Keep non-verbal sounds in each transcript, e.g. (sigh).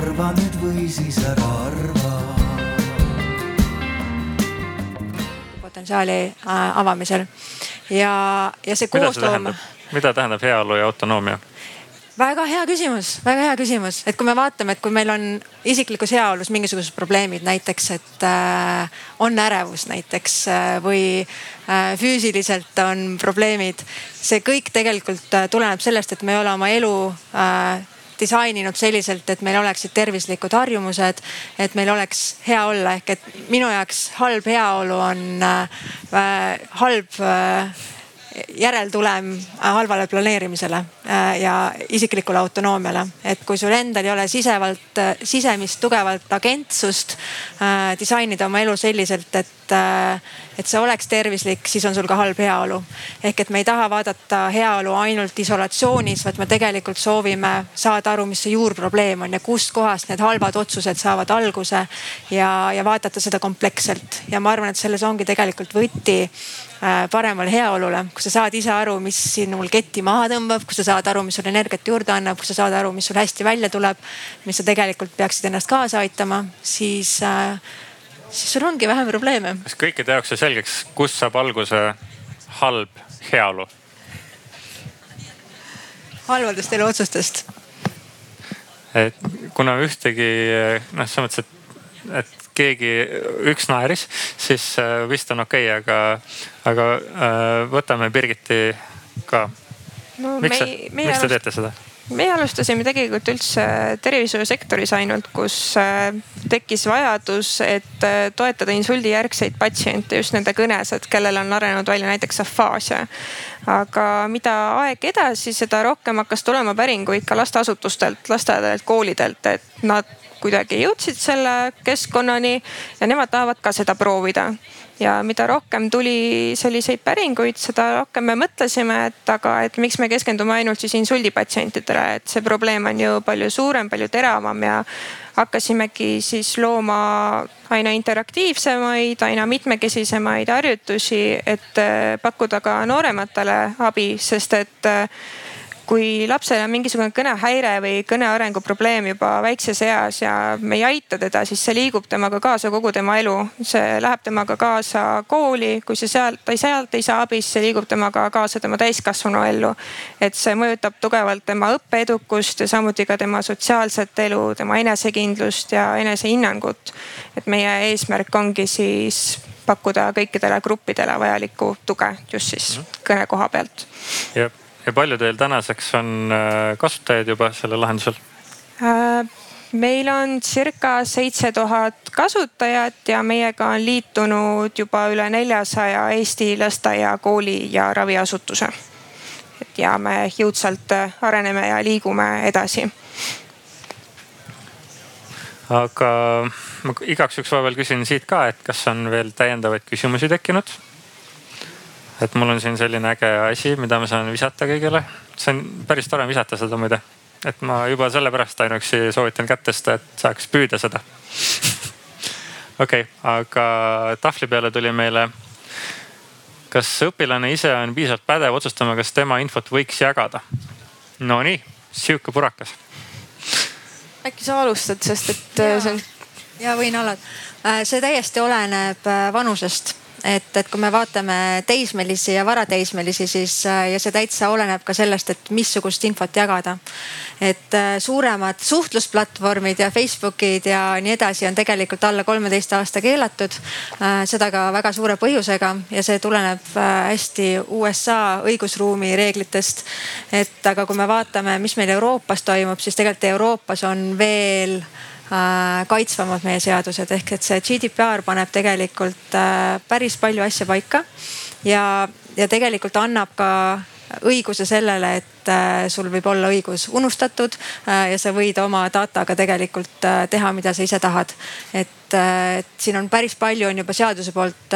arva nüüd või siis ära arva. potentsiaali äh, avamisel ja, ja see koosloom. mida tähendab heaolu ja autonoomia? väga hea küsimus, väga hea küsimus, et kui me vaatame, et kui meil on isiklikus heaolus mingisugused probleemid, näiteks et äh, on ärevus näiteks äh, või äh, füüsiliselt on probleemid. see kõik tegelikult äh, tuleneb sellest, et me ei ole oma elu äh, disaininud selliselt, et meil oleksid tervislikud harjumused, et meil oleks hea olla, ehk et minu jaoks halb heaolu on äh, halb äh, järeltulem halvale planeerimisele äh, ja isiklikule autonoomiale. et kui sul endal ei ole sisevalt, äh, sisemist tugevat agentsust äh, disainida oma elu selliselt, et, et see oleks tervislik, siis on sul ka halb heaolu. ehk et me ei taha vaadata heaolu ainult isolatsioonis, vaid me tegelikult soovime saada aru, mis see juurprobleem on ja kustkohast need halvad otsused saavad alguse ja, ja vaadata seda kompleksselt. ja ma arvan, et selles ongi tegelikult võti Äh, paremale heaolule, kui sa saad ise aru, mis sinul ketti maha tõmbab, kui sa saad aru, mis sulle energiat juurde annab, kui sa saad aru, mis sul hästi välja tuleb, mis sa tegelikult peaksid ennast kaasa aitama, siis, äh, siis sul ongi vähem probleeme. kas kõikide jaoks sai selgeks, kust saab alguse halb heaolu? halvadest eluotsustest. et kuna ühtegi noh, selles mõttes, et, et keegi, üks naeris, siis äh, vist on okei okay,, aga, aga äh, võtame Birgiti ka no,. miks, miks te teete seda? Meie alustasime tegelikult üldse tervishoiusektoris ainult, kus äh, tekkis vajadus, et toetada insuldijärgseid patsiente just nende kõnes, et kellel on arenenud välja näiteks afaasia. aga mida aeg edasi, seda rohkem hakkas tulema päringuid ka lasteasutustelt, lasteaedadelt, koolidelt, et nad kuidagi jõudsid selle keskkonnani ja nemad tahavad ka seda proovida. Ja mida rohkem tuli selliseid päringuid, seda rohkem me mõtlesime, et aga, et miks me keskendume ainult siis insuldipatsientidele, et see probleem on ju palju suurem, palju teravam ja hakkasimegi siis looma aina interaktiivsemaid, aina mitmekesisemaid harjutusi, et pakkuda ka noorematele abi, sest et kui lapsel on mingisugune kõnehäire või kõnearengu probleem juba väikses eas ja me ei aita teda, siis see liigub temaga kaasa kogu tema elu. see läheb temaga kaasa kooli, kui see sealt, ta sealt ei saa abi, siis see liigub temaga kaasa tema täiskasvanu ellu. et see mõjutab tugevalt tema õppeedukust ja samuti ka tema sotsiaalset elu, tema enesekindlust ja enesehinnangut. et meie eesmärk ongi siis pakkuda kõikidele gruppidele vajalikku tuge just siis mhm. kõne koha pealt. jah ja palju teil tänaseks on äh, kasutajaid juba sellel lahendusel? Äh, meil on circa seitse tuhat kasutajat ja meiega on liitunud juba üle neljasaja Eesti lasteaia, kooli ja raviasutuse. et ja me jõudsalt äh, areneme ja liigume edasi. aga ma igaks juhuks vahepeal küsin siit ka, et kas on veel täiendavaid küsimusi tekkinud et mul on siin selline äge asi, mida ma saan visata kõigile. see on päris tore visata seda muide. et ma juba sellepärast ainuüksi soovitan kätt tõsta, et saaks püüda seda. (laughs) okei okay,, aga tahvli peale tuli meile. kas õpilane ise on piisavalt pädev otsustama, kas tema infot võiks jagada? Nonii, sihuke purakas. äkki sa alustad, sest et ja. see on. ja võin alati. Äh, see täiesti oleneb äh, vanusest et, et kui me vaatame teismelisi ja varateismelisi, siis äh, ja see täitsa oleneb ka sellest, et missugust infot jagada. et äh, suuremad suhtlusplatvormid ja Facebookid ja nii edasi on tegelikult alla kolmeteist aasta keelatud. Äh, seda ka väga suure põhjusega ja see tuleneb hästi USA õigusruumi reeglitest. et aga kui me vaatame, mis meil Euroopas toimub, siis tegelikult Euroopas on veel kaitsvamad meie seadused ehk et see GDPR paneb tegelikult äh, päris palju asja paika ja, ja tegelikult annab ka õiguse sellele, et äh, sul võib olla õigus unustatud ja sa võid oma dataga tegelikult teha, mida sa ise tahad. et, et siin on päris palju on juba seaduse poolt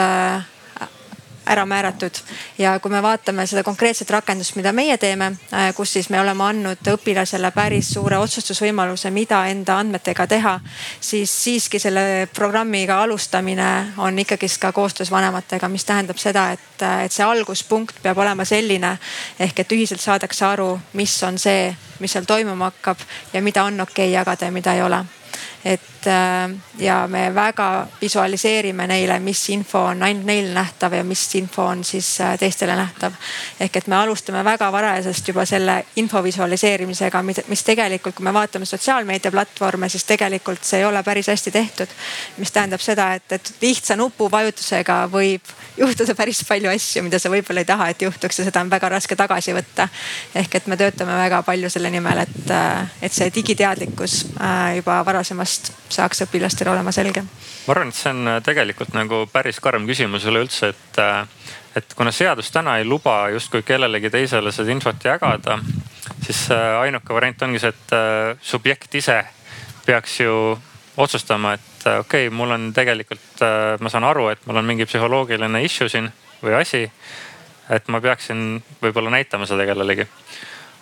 ära määratud. ja kui me vaatame seda konkreetset rakendust, mida meie teeme, kus siis me oleme andnud õpilasele päris suure otsustusvõimaluse, mida enda andmetega teha, siis siiski selle programmiga alustamine on ikkagist ka koostöös vanematega, mis tähendab seda, et, et see alguspunkt peab olema selline ehk et ühiselt saadakse aru, mis on see, mis seal toimuma hakkab ja mida on okei okay jagada ja mida ei ole et äh, ja me väga visualiseerime neile, mis info on ainult neile nähtav ja mis info on siis äh, teistele nähtav. ehk et me alustame väga varajasest juba selle info visualiseerimisega, mis tegelikult, kui me vaatame sotsiaalmeediaplatvorme, siis tegelikult see ei ole päris hästi tehtud. mis tähendab seda, et, et lihtsa nupuvajutusega võib juhtuda päris palju asju, mida sa võib-olla ei taha, et juhtuks ja seda on väga raske tagasi võtta. ehk et me töötame väga palju selle nimel, et, äh, et see digiteadlikkus juba varasemast saaks õpilastel olema selge? ma arvan, et see on äh, tegelikult nagu päris karm küsimus üleüldse, et, äh, et kuna seadus täna ei luba justkui kellelegi teisele seda infot jagada, siis äh, ainuke variant ongi see, et subjekt ise peaks ju otsustama, et okei okay,, mul on tegelikult, ma saan aru, et mul on mingi psühholoogiline issue siin või asi. et ma peaksin võib-olla näitama seda kellelegi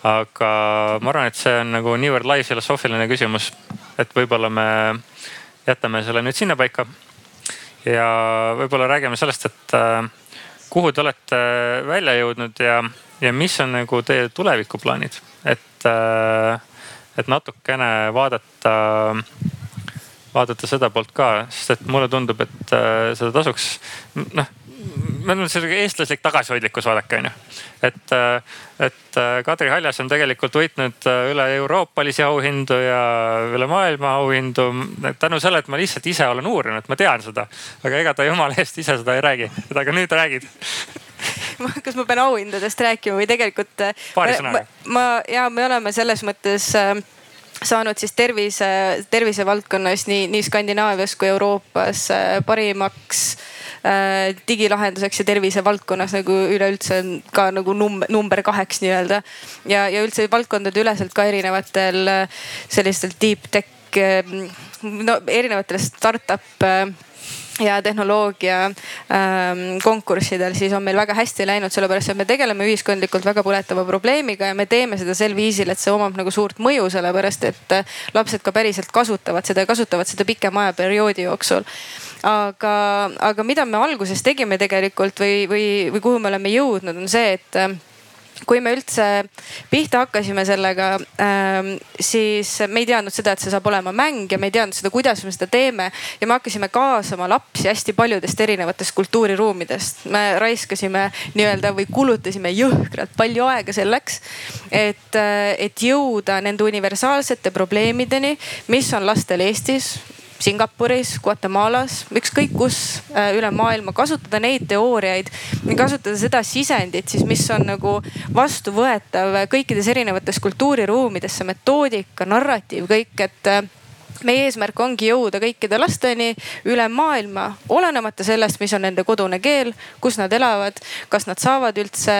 aga ma arvan, et see on nagu niivõrd lai filosoofiline küsimus, et võib-olla me jätame selle nüüd sinnapaika. ja võib-olla räägime sellest, et äh, kuhu te olete välja jõudnud ja, ja mis on nagu teie tulevikuplaanid, et, äh, et natukene vaadata, vaadata seda poolt ka, sest et mulle tundub, et äh, seda tasuks noh meil on selline eestlaslik tagasihoidlikkus vaadake onju. et, äh, et äh, Kadri Haljas on tegelikult võitnud äh, üle euroopalisi auhindu ja üle maailma auhindu tänu sellele, et ma lihtsalt ise olen uurinud, ma tean seda. aga ega ta jumala eest ise seda ei räägi, aga nüüd räägid kas ma pean auhindadest rääkima või tegelikult? paari sõnaga. ma ja me oleme selles mõttes saanud siis tervise, tervisevaldkonnas nii, nii Skandinaavias kui Euroopas parimaks äh, Äh, digilahenduseks ja tervisevaldkonnas nagu üleüldse on ka nagu number, number kaheks nii-öelda. ja, ja üldse valdkondade üleselt ka erinevatel äh, sellistel deep tech, äh, no erinevatel startup ja tehnoloogia ähm, konkurssidel, siis on meil väga hästi läinud, sellepärast et me tegeleme ühiskondlikult väga põletava probleemiga ja me teeme seda sel viisil, et see omab nagu suurt mõju, sellepärast et äh, lapsed ka päriselt kasutavad seda ja kasutavad seda pikema ajaperioodi jooksul. Aga, aga mida me alguses tegime tegelikult või, või, või kuhu me oleme jõudnud, on see, et äh, kui me üldse pihta hakkasime sellega ähm,, siis me ei teadnud seda, et see saab olema mäng ja me ei teadnud seda, kuidas me seda teeme. ja me hakkasime kaasama lapsi hästi paljudest erinevatest kultuuriruumidest. me raiskasime nii-öelda või kulutasime jõhkralt palju aega selleks, et, äh, et jõuda nende universaalsete probleemideni, mis on lastel Eestis Singapuris, Guatemalas, ükskõik kus äh, üle maailma, kasutada neid teooriaid, kasutada seda sisendit siis, mis on nagu vastuvõetav kõikides erinevates kultuuriruumides, see metoodika, narratiiv, kõik, et äh, meie eesmärk ongi jõuda kõikide lasteni üle maailma, olenemata sellest, mis on nende kodune keel, kus nad elavad, kas nad saavad üldse,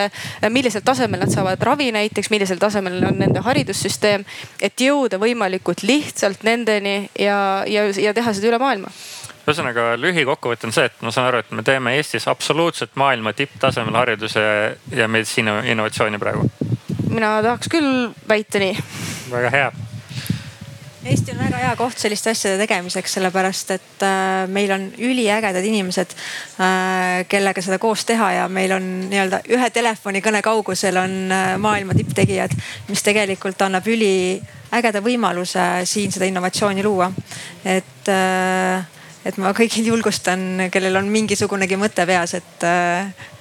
millisel tasemel nad saavad ravi näiteks, millisel tasemel on nende haridussüsteem. et jõuda võimalikult lihtsalt nendeni ja, ja, ja teha seda üle maailma ühesõnaga lühikokkuvõte on see, et ma saan aru, et me teeme Eestis absoluutselt maailma tipptasemel hariduse ja meditsiini innovatsiooni praegu. mina tahaks küll väita nii. väga hea Eesti on väga hea koht selliste asjade tegemiseks, sellepärast et äh, meil on üliägedad inimesed äh,, kellega seda koos teha ja meil on nii-öelda ühe telefonikõne kaugusel on äh, maailma tipptegijad, mis tegelikult annab üliägeda võimaluse siin seda innovatsiooni luua. et et ma kõigil julgustan, kellel on mingisugunegi mõte peas, et,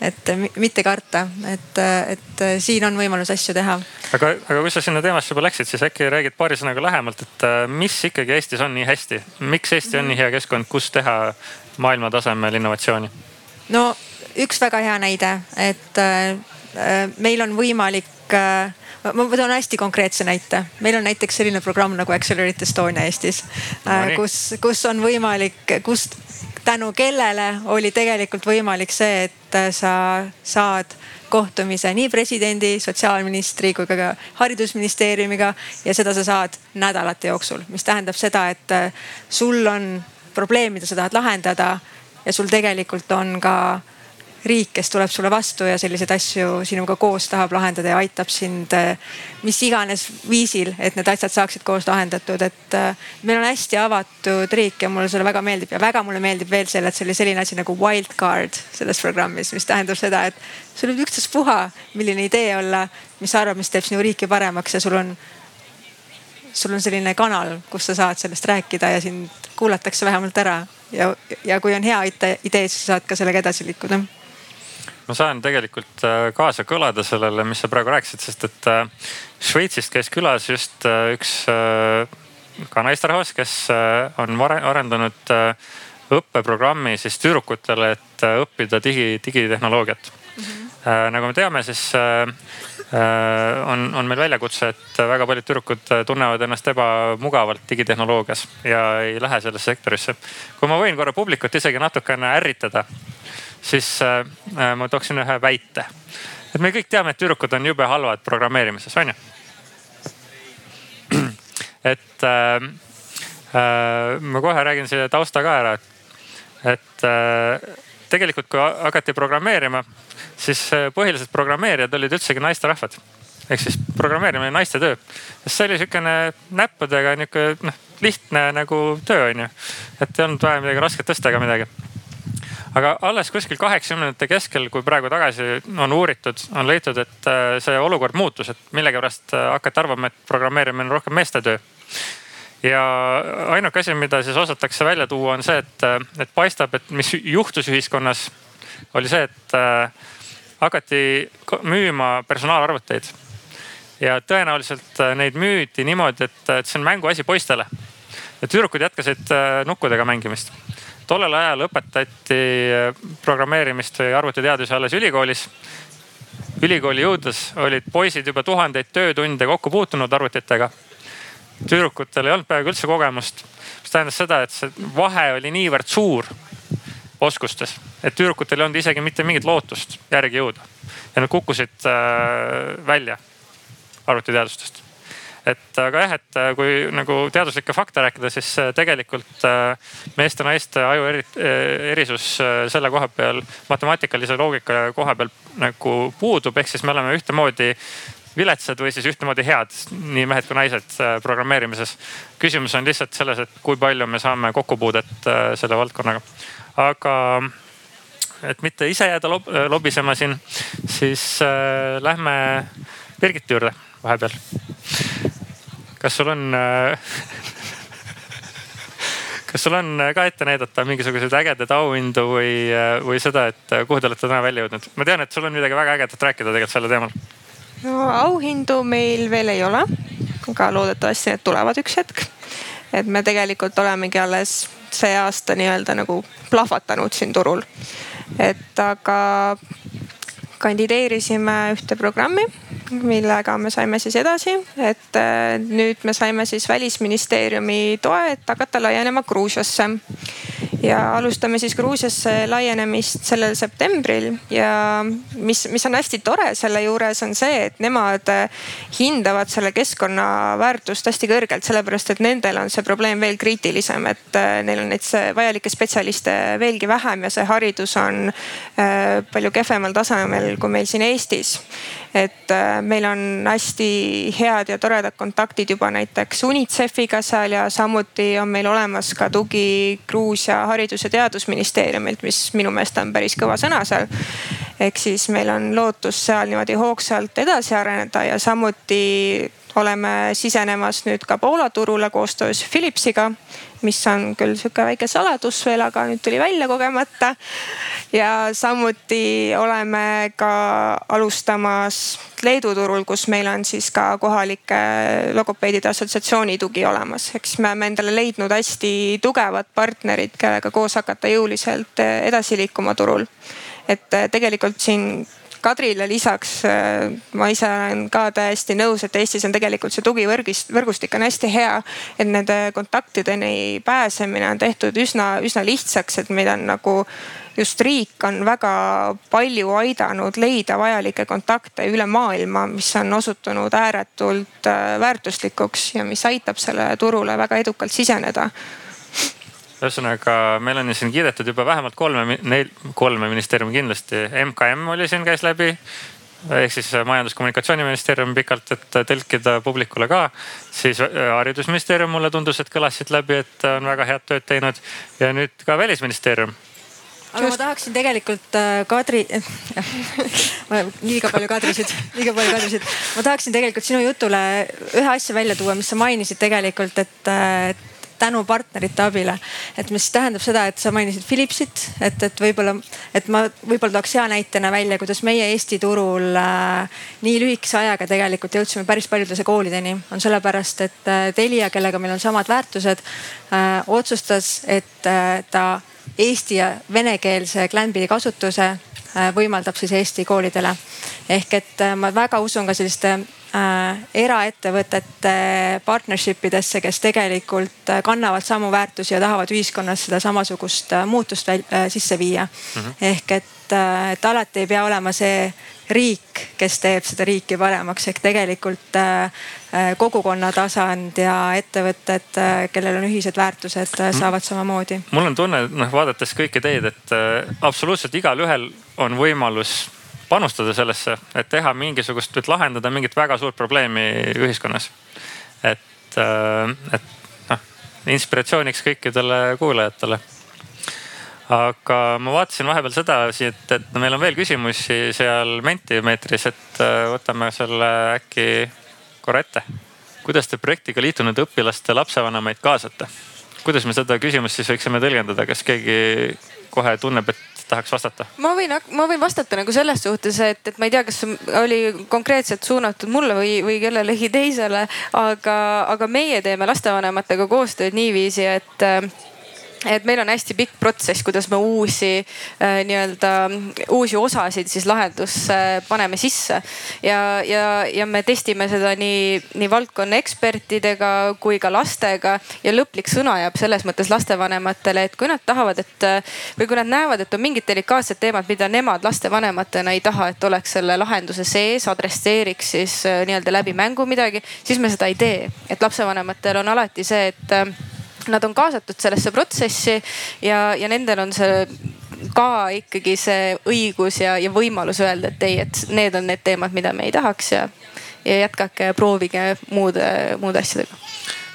et mitte karta, et, et siin on võimalus asju teha. aga, aga kui sa sinna teemasse juba läksid, siis äkki räägid paari sõnaga lähemalt, et mis ikkagi Eestis on nii hästi, miks Eesti on nii hea keskkond, kus teha maailma tasemel innovatsiooni? no üks väga hea näide, et äh, meil on võimalik äh, ma toon hästi konkreetse näite. meil on näiteks selline programm nagu Accelerate Estonia Eestis no,, kus, kus on võimalik, kust tänu kellele oli tegelikult võimalik see, et sa saad kohtumise nii presidendi, sotsiaalministri kui ka haridusministeeriumiga ja seda sa saad nädalate jooksul, mis tähendab seda, et sul on probleem, mida sa tahad lahendada ja sul tegelikult on ka riik, kes tuleb sulle vastu ja selliseid asju sinuga koos tahab lahendada ja aitab sind mis iganes viisil, et need asjad saaksid koos lahendatud, et meil on hästi avatud riik ja mulle see väga meeldib ja väga mulle meeldib veel selle, et see oli selline asi nagu wildcard selles programmis, mis tähendab seda, et sul võib ükstaspuha, milline idee olla, mis sa arvad, mis teeb sinu riiki paremaks ja sul on sul on selline kanal, kus sa saad sellest rääkida ja sind kuulatakse vähemalt ära. Ja, ja kui on hea idee, siis saad ka sellega edasi liikuda ma saan tegelikult äh, kaasa kõlada sellele, mis sa praegu rääkisid, sest et äh, Šveitsist käis külas just äh, üks ka naisterahvas, kes on arendanud õppeprogrammi siis tüdrukutele, et õppida digi, digitehnoloogiat mm. -hmm. nagu me teame, siis on, on meil väljakutse, et väga paljud tüdrukud tunnevad ennast ebamugavalt digitehnoloogias ja ei lähe sellesse sektorisse. kui ma võin korra publikut isegi natukene ärritada siis äh, äh, ma tooksin ühe väite. et me kõik teame, et tüdrukud on jube halvad programmeerimises, on ju? (clears throat) et äh, äh, ma kohe räägin selle tausta ka ära, et, et äh, tegelikult, kui hakati programmeerima, siis põhilised programmeerijad olid üldsegi naisterahvad ehk siis programmeerimine naiste töö. sest see oli sihukene näppudega nihuke noh lihtne nagu töö on ju. et ei olnud vaja midagi rasket tõsta ega midagi aga alles kuskil kaheksakümnendate keskel, kui praegu tagasi on uuritud, on leitud, et äh, see olukord muutus, et millegipärast äh, hakati arvama, et programmeerimine on rohkem meeste töö. ja ainuke asi, mida siis osatakse välja tuua, on see, et, äh, et paistab, et mis juhtus ühiskonnas, oli see, et hakati müüma personaalarvuteid ja tõenäoliselt neid müüdi niimoodi, et, et see on mänguasi poistele. ja tüdrukud jätkasid nukkudega mängimist tollel ajal õpetati programmeerimist või arvutiteadusi alles ülikoolis. ülikooli jõudes olid poisid juba tuhandeid töötunde kokku puutunud arvutitega. tüdrukutel ei olnud peaaegu üldse kogemust, mis tähendas seda, et see vahe oli niivõrd suur oskustes, et tüdrukutel ei olnud isegi mitte mingit lootust järgi jõuda ja nad kukkusid äh, välja arvutiteadustest et aga jah, et äh, kui nagu teaduslikke fakte rääkida, siis äh, tegelikult äh, meeste-naiste aju eri, erisus selle koha peal, matemaatikalise loogika koha peal nagu puudub, ehk siis me oleme ühtemoodi viletsad või siis ühtemoodi head, nii mehed kui naised programmeerimises. küsimus on lihtsalt selles, et kui palju me saame kokkupuudet selle valdkonnaga. aga et mitte ise jääda lob lobisema siin, siis äh, lähme Birgiti juurde vahepeal kas sul on äh, (laughs) kas sul on ka ette näidata mingisuguseid ägedaid auhindu või, äh, või seda, et äh, kuhu te olete täna välja jõudnud? ma tean, et sul on midagi väga ägedat rääkida tegelikult sellel teemal. no auhindu meil veel ei ole, aga loodetavasti need tulevad üks hetk. et me tegelikult olemegi alles see aasta nii-öelda nagu plahvatanud siin turul. et aga kandideerisime ühte programmi millega me saime siis edasi, et äh, nüüd me saime siis välisministeeriumi toe, et hakata laienema Gruusiasse. Ja alustame siis Gruusiasse laienemist sellel septembril ja mis, mis on hästi tore selle juures on see, et nemad äh, hindavad selle keskkonna väärtust hästi kõrgelt, sellepärast et nendel on see probleem veel kriitilisem, et äh, neil on neid vajalikke spetsialiste veelgi vähem ja see haridus on palju kehvemal tasemel kui meil siin Eestis et äh, meil on hästi head ja toredad kontaktid juba näiteks UNICEF-iga seal ja samuti on meil olemas ka tugi Gruusia haridus- ja teadusministeeriumilt, mis minu meelest on päris kõva sõna seal. ehk siis meil on lootus seal niimoodi hoogsalt edasi areneda ja samuti oleme sisenemas nüüd ka Poola turule koostöös Philipsiga mis on küll sihuke väike saladus veel, aga nüüd tuli välja kogemata. ja samuti oleme ka alustamas Leedu turul, kus meil on siis ka kohalike logopeedide assotsiatsiooni tugi olemas, eks me oleme endale leidnud hästi tugevad partnerid, kellega koos hakata jõuliselt edasi liikuma turul. et tegelikult siin Kadrile lisaks äh, ma ise olen ka täiesti nõus, et Eestis on tegelikult see tugivõrgist, võrgustik on hästi hea. et nende kontaktideni pääsemine on tehtud üsna, üsna lihtsaks, et meil on nagu just riik on väga palju aidanud leida vajalikke kontakte üle maailma, mis on osutunud ääretult äh, väärtuslikuks ja mis aitab sellele turule väga edukalt siseneda ühesõnaga, meil on siin kiidetud juba vähemalt kolme, neil, kolme ministeeriumi kindlasti. MKM oli siin, käis läbi ehk siis Majandus-Kommunikatsiooniministeerium pikalt, et tõlkida publikule ka. siis äh, haridusministeerium mulle tundus, et kõlas siit läbi, et on väga head tööd teinud ja nüüd ka välisministeerium aga Just. ma tahaksin tegelikult äh, Kadri (laughs) liiga palju Kadrisid, liiga palju Kadrisid. ma tahaksin tegelikult sinu jutule ühe asja välja tuua, mis sa mainisid tegelikult, et, et äh, tänu partnerite abile. et mis tähendab seda, et sa mainisid Philipsit, et, et võib-olla, et ma võib-olla tooks hea näitena välja, kuidas meie Eesti turul äh, nii lühikese ajaga tegelikult jõudsime päris paljudesse koolideni. on sellepärast, et äh, Telia, kellega meil on samad väärtused äh,, otsustas, et äh, ta eesti ja venekeelse Glanbidi kasutuse äh, võimaldab siis Eesti koolidele. ehk et äh, ma väga usun ka selliste eraettevõtete partnership idesse, kes tegelikult äh, kannavad samu väärtusi ja tahavad ühiskonnas seda samasugust äh, muutust väl, äh, sisse viia mm. -hmm. ehk et, äh, et alati ei pea olema see riik, kes teeb seda riiki paremaks, ehk tegelikult äh, äh kogukonna tasand ja ettevõtted, äh, kellel on ühised väärtused, saavad samamoodi. mul on tunne, noh vaadates kõiki teid, et äh, absoluutselt igalühel on võimalus panustada sellesse, et teha mingisugust, et lahendada mingit väga suurt probleemi ühiskonnas. et, äh, et noh, inspiratsiooniks kõikidele kuulajatele. aga ma vaatasin vahepeal sedasi, et, et meil on veel küsimusi seal Mentimeetris, et äh, võtame selle äkki korra ette. kuidas te projektiga liitunud õpilaste lapsevanemaid kaasate? kuidas me seda küsimust siis võiksime tõlgendada, kas keegi kohe tunneb, et tahaks vastata? ma võin, ma võin vastata nagu selles suhtes, et, et ma ei tea, kas oli konkreetselt suunatud mulle või, või kellelegi teisele, aga, aga meie teeme lastevanematega koostööd niiviisi, et et meil on hästi pikk protsess, kuidas me uusi äh, nii-öelda uusi osasid siis lahendusse paneme sisse. ja, ja, ja me testime seda nii, nii valdkonna ekspertidega kui ka lastega ja lõplik sõna jääb selles mõttes lastevanematele, et kui nad tahavad, et või kui nad näevad, et on mingid delikaatsed teemad, mida nemad lastevanematena ei taha, et oleks selle lahenduse sees, adresseeriks siis äh, nii-öelda läbi mängu midagi, siis me seda ei tee. et lapsevanematel on alati see, et äh, nad on kaasatud sellesse protsessi ja, ja nendel on see ka ikkagi see õigus ja, ja võimalus öelda, et ei, et need on need teemad, mida me ei tahaks ja, ja jätkake ja proovige muude, muude asjadega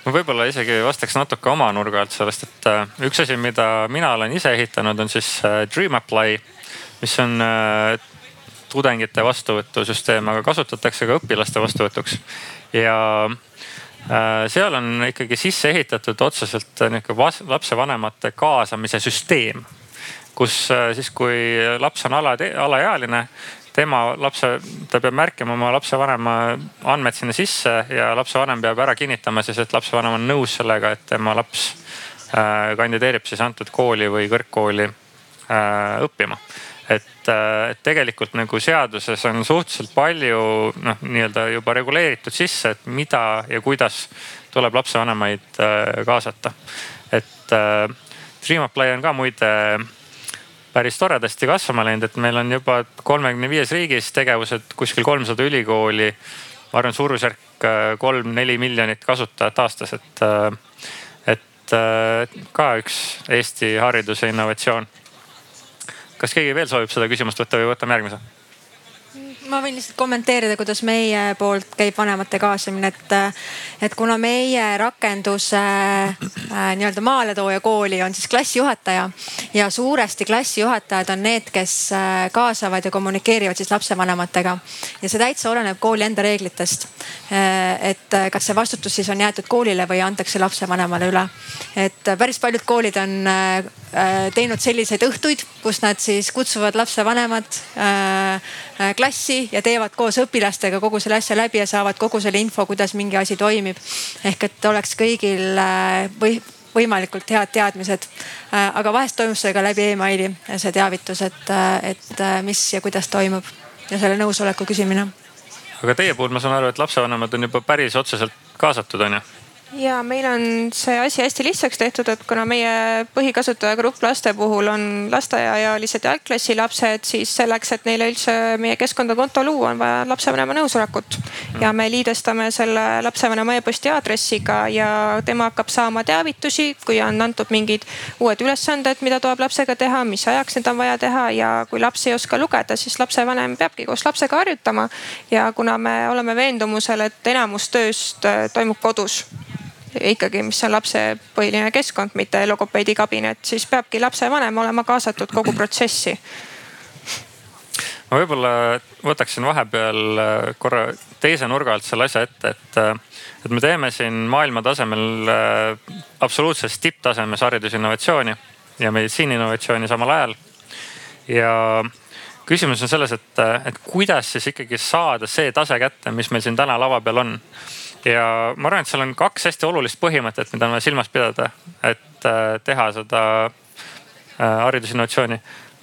ma võib-olla isegi vastaks natuke oma nurga alt sellest, et äh, üks asi, mida mina olen ise ehitanud, on siis äh, Dream Apply, mis on äh, tudengite vastuvõtusüsteem, aga kasutatakse ka õpilaste vastuvõtuks. ja seal on ikkagi sisse ehitatud otseselt nihuke lapsevanemate kaasamise süsteem, kus äh, siis, kui laps on ala, alaealine, tema lapse, ta peab märkima oma lapsevanema andmed sinna sisse ja lapsevanem peab ära kinnitama siis, et lapsevanem on nõus sellega, et tema laps äh, kandideerib siis antud kooli või kõrgkooli õppima et, äh, et tegelikult nagu seaduses on suhteliselt palju noh, nii-öelda juba reguleeritud sisse, et mida ja kuidas tuleb lapsevanemaid äh, kaasata. et äh, Dreamapply on ka muide päris toredasti kasvama läinud, et meil on juba kolmekümne viies riigis tegevused, kuskil kolmsada ülikooli. ma arvan, suurusjärk kolm-neli miljonit kasutajat aastas, et, et ka üks Eesti hariduse innovatsioon kas keegi veel soovib seda küsimust võtta või võtame järgmise? Ma võin lihtsalt kommenteerida, kuidas meie poolt käib vanemate kaasamine, et, et kuna meie rakenduse äh, nii-öelda maaletooja kooli on siis klassijuhataja ja suuresti klassijuhatajad on need, kes äh, kaasavad ja kommunikeerivad siis lapsevanematega. ja see täitsa oleneb kooli enda reeglitest äh,. et kas see vastutus siis on jäetud koolile või antakse lapsevanemale üle. et päris paljud koolid on äh, Äh, teinud selliseid õhtuid, kus nad siis kutsuvad lapsevanemad äh, äh, klassi ja teevad koos õpilastega kogu selle asja läbi ja saavad kogu selle info, kuidas mingi asi toimib. ehk et oleks kõigil või võimalikult head teadmised. aga vahest toimub see ka läbi emaili, see teavitus, et, et mis ja kuidas toimub ja selle nõusoleku küsimine. aga teie puhul ma saan aru, et lapsevanemad on juba päris otseselt kaasatud, on ju? Ja meil on see asi hästi lihtsaks tehtud, et kuna meie põhikasutajagrupp laste puhul on lasteaiaealised ja algklassi lapsed, siis selleks, et neile üldse meie keskkonda konto luua, on vaja lapsevanema nõusolekut. ja me liidestame selle lapsevanema e-posti aadressiga ja tema hakkab saama teavitusi, kui on antud mingid uued ülesanded, mida tuleb lapsega teha, mis ajaks need on vaja teha ja kui laps ei oska lugeda, siis lapsevanem peabki koos lapsega harjutama. ja kuna me oleme veendumusel, et enamus tööst äh, toimub kodus ikkagi, mis on lapse põhiline keskkond, mitte logopeedi kabinet, siis peabki lapsevanem olema kaasatud kogu protsessi. ma võib-olla võtaksin vahepeal äh, korra teise nurga alt selle asja ette, et, äh, et me teeme siin maailma tasemel äh, absoluutses tipptasemes haridusinnovatsiooni ja meditsiiniinnovatsiooni samal ajal. ja küsimus on selles, et, et kuidas siis ikkagi saada see tase kätte, mis meil siin täna lava peal on ja ma arvan, et seal on kaks hästi olulist põhimõtet, mida on vaja silmas pidada, et äh, teha seda äh, haridusinnovatsiooni.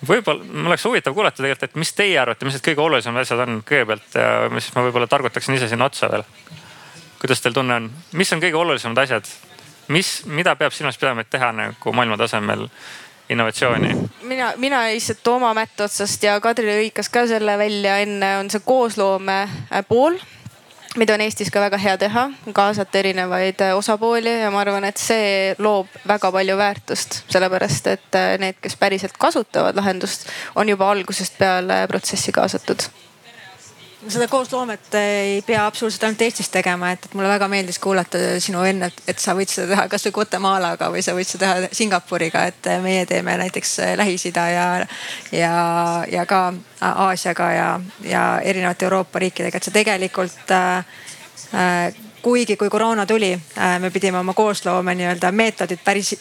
võib-olla mul oleks huvitav kuulata tegelikult, et mis teie arvate, mis need kõige olulisemad asjad on kõigepealt ja siis ma võib-olla targutaksin ise sinna otsa veel. kuidas teil tunne on, mis on kõige olulisemad asjad, mis, mida peab silmas pidama, et teha nagu maailma tasemel innovatsiooni? mina, mina lihtsalt oma mätt otsast ja Kadri lõikas ka selle välja enne, on see koosloome pool mida on Eestis ka väga hea teha, kaasata erinevaid äh, osapooli ja ma arvan, et see loob väga palju väärtust, sellepärast et äh, need, kes päriselt kasutavad lahendust, on juba algusest peale protsessi kaasatud seda koosloomet ei pea absoluutselt ainult Eestis tegema, et, mulle väga meeldis kuulata sinu enne, et sa võid seda teha kasvõi Guatemalaga või sa võid seda teha Singapuriga, et meie teeme näiteks Lähis-Ida ja, ja, ja ka Aasiaga ja, ja erinevate Euroopa riikidega, et see tegelikult äh, kuigi, kui koroona tuli, äh, me pidime oma koosloome nii-öelda meetodid päris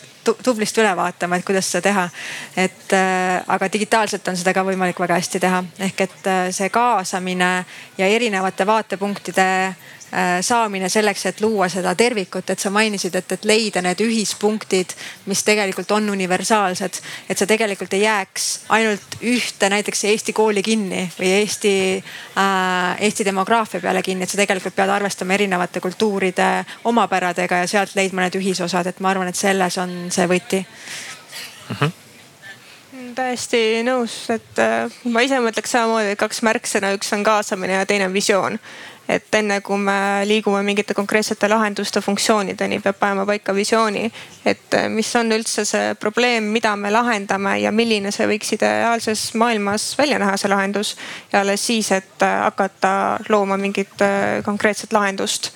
tublisti üle vaatama, et kuidas seda teha. et äh, aga digitaalselt on seda ka võimalik väga hästi teha, ehk et äh, see kaasamine ja erinevate vaatepunktide saamine selleks, et luua seda tervikut, et sa mainisid, et, et leida need ühispunktid, mis tegelikult on universaalsed. et sa tegelikult ei jääks ainult ühte näiteks Eesti kooli kinni või Eesti äh,, Eesti demograafia peale kinni, et sa tegelikult pead arvestama erinevate kultuuride omapäradega ja sealt leidma need ühisosad, et ma arvan, et selles on see võti mm. -hmm täiesti nõus, et äh, ma ise mõtleks samamoodi, kaks märksõna, üks on kaasamine ja teine on visioon et enne kui me liigume mingite konkreetsete lahenduste funktsioonideni, peab panema paika visiooni. et eh, mis on üldse see probleem, mida me lahendame ja milline see võiks ideaalses maailmas välja näha, see lahendus. ja alles siis, et eh, hakata looma mingit eh, konkreetset lahendust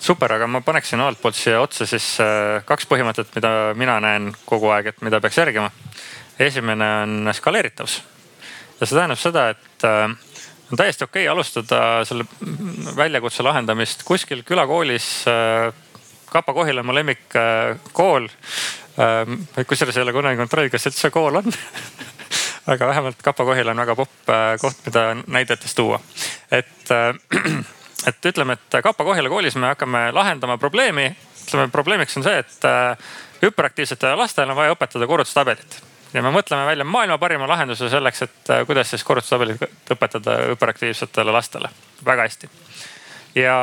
super, aga ma paneksin omalt poolt siia otsa siis kaks põhimõtet, mida mina näen kogu aeg, et mida peaks järgima. esimene on skaleeritavus ja see tähendab seda, et on täiesti okei okay alustada selle väljakutse lahendamist kuskil külakoolis. Äh, Kapa-Kohila on mu lemmikkool. Äh, kusjuures ei ole kunagi kontrollinud, kas üldse kool on (laughs) aga vähemalt Kapa-Kohila on väga popp äh, koht, mida näidetes tuua. et, (clears throat) et ütleme, et Kapa-Kohila koolis me hakkame lahendama probleemi. ütleme, probleemiks on see, et hüperaktiivsetele lastele on vaja õpetada korrutustabelit ja me mõtleme välja maailma parima lahenduse selleks, et äh, kuidas siis korrutustabelit õpetada hüperaktiivsetele lastele. väga hästi. ja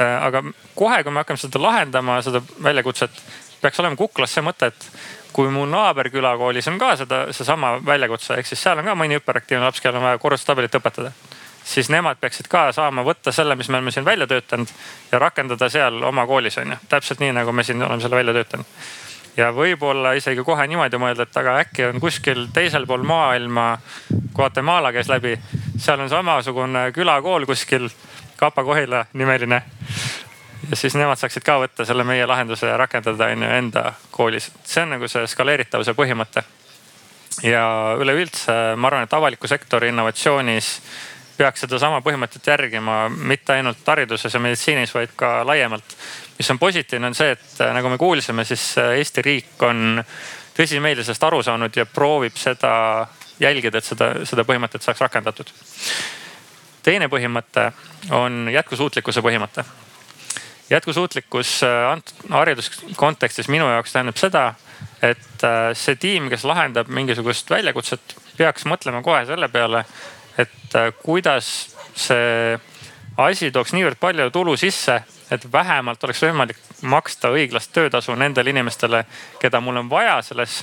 äh, aga kohe, kui me hakkame seda lahendama, seda väljakutset, peaks olema kuklas see mõte, et kui mu naaberkülakoolis on ka seda, seesama väljakutse, ehk siis seal on ka mõni hüperaktiivne laps, kellel on vaja korrutustabelit õpetada siis nemad peaksid ka saama võtta selle, mis me oleme siin välja töötanud ja rakendada seal oma koolis on ju. täpselt nii, nagu me siin oleme selle välja töötanud ja võib-olla isegi kohe niimoodi mõelda, et aga äkki on kuskil teisel pool maailma, Guatemala käis läbi, seal on samasugune külakool kuskil, Kapa-Kohila nimeline. ja siis nemad saaksid ka võtta selle meie lahenduse ja rakendada on ju enda koolis. see on nagu see skaleeritavuse põhimõte. ja üleüldse ma arvan, et avaliku sektori innovatsioonis peaks sedasama põhimõtet järgima mitte ainult hariduses ja meditsiinis, vaid ka laiemalt mis on positiivne, on see, et äh, nagu me kuulsime, siis äh, Eesti riik on tõsimeeli sellest aru saanud ja proovib seda jälgida, et seda, seda põhimõtet saaks rakendatud. teine põhimõte on jätkusuutlikkuse põhimõte. jätkusuutlikkus äh, hariduskontekstis minu jaoks tähendab seda, et see tiim, kes lahendab mingisugust väljakutset, peaks mõtlema kohe selle peale, et kuidas see asi tooks niivõrd palju tulu sisse et vähemalt oleks võimalik maksta õiglast töötasu nendele inimestele, keda mul on vaja selles,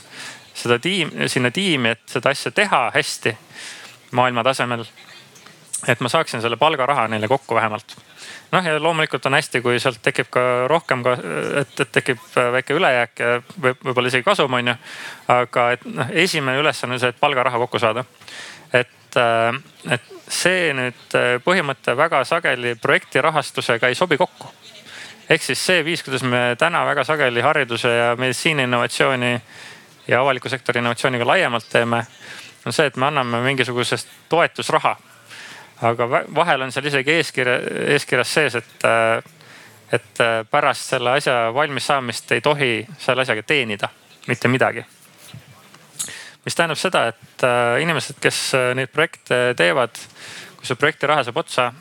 seda tiimi, sinna tiimi, et seda asja teha hästi maailma tasemel. et ma saaksin selle palgaraha neile kokku vähemalt noh, ja loomulikult on hästi, kui sealt tekib ka rohkem et, et tekib väike ülejääk ja võib, võib-olla isegi kasum, on ju. aga et noh, esimene ülesanne on see, et palgaraha kokku saada. Et, äh, et see nüüd äh, põhimõte väga sageli projekti rahastusega ei sobi kokku. ehk siis see viis, kuidas me täna väga sageli hariduse ja meditsiini innovatsiooni ja avaliku sektori innovatsiooniga laiemalt teeme, on see, et me anname mingisugusest toetusraha aga vahel on seal isegi eeskirja, eeskirjas sees, et, et pärast selle asja valmis saamist ei tohi selle asjaga teenida mitte midagi. Mis tähendab seda, et äh, inimesed, kes äh, neid projekte teevad, kui see projekti raha saab otsa,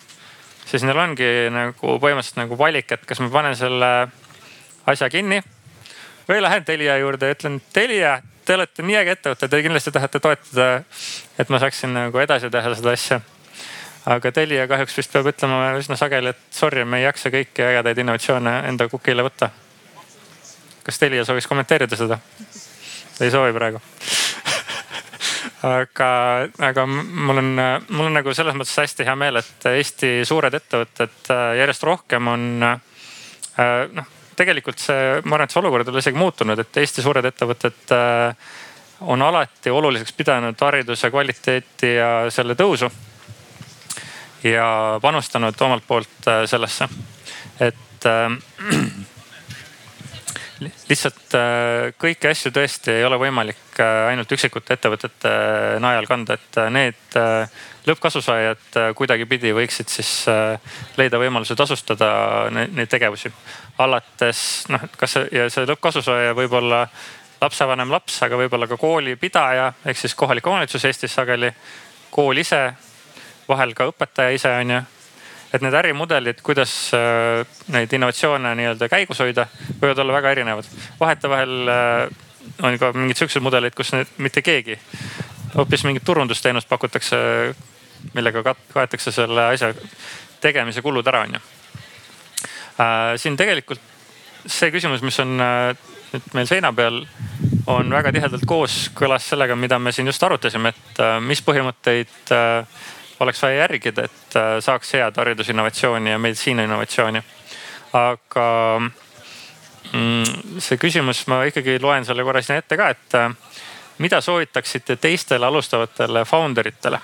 siis neil ongi nagu põhimõtteliselt nagu valik, et kas ma panen selle asja kinni või lähen Telia juurde ja ütlen, Telia, te olete nii äge ettevõte, te kindlasti tahate toetada, et ma saaksin nagu edasi teha seda asja aga Telia kahjuks vist peab ütlema üsna sageli, et sorry, me ei jaksa kõiki ägedaid innovatsioone enda kukile võtta. kas Telia sooviks kommenteerida seda? ei soovi praegu aga, aga mul on, mul on nagu selles mõttes hästi hea meel, et Eesti suured ettevõtted äh, järjest rohkem on äh, noh, tegelikult see, ma arvan, et see olukord on isegi muutunud, et Eesti suured ettevõtted äh, on alati oluliseks pidanud hariduse kvaliteeti ja selle tõusu ja panustanud omalt poolt sellesse. et äh, (clears throat) lihtsalt äh, kõiki asju tõesti ei ole võimalik ainult üksikute ettevõtete najal kanda, et need lõppkasusaajad kuidagipidi võiksid siis leida võimaluse tasustada neid tegevusi. alates noh, kas see ja see lõppkasusaaja võib olla lapsevanem laps, aga võib-olla ka koolipidaja ehk siis kohalik omavalitsus Eestis sageli, kool ise vahel ka õpetaja ise on ju. Et need ärimudelid, kuidas äh, neid innovatsioone nii-öelda käigus hoida, võivad olla väga erinevad. vahetevahel äh, on ka mingid siuksed mudelid, kus need, mitte keegi, hoopis mingit turundusteenust pakutakse, millega kaetakse selle asja tegemise kulud ära, on ju. Äh, siin tegelikult see küsimus, mis on nüüd meil seina peal, on väga tihedalt kooskõlas sellega, mida me siin just arutasime, et mis põhimõtteid oleks vaja järgida, et äh, saaks head haridusinnovatsiooni ja meditsiiniinnovatsiooni. aga mm, see küsimus, ma ikkagi loen selle korra sinna ette ka, et äh, mida soovitaksite teistele alustavatele founder itele?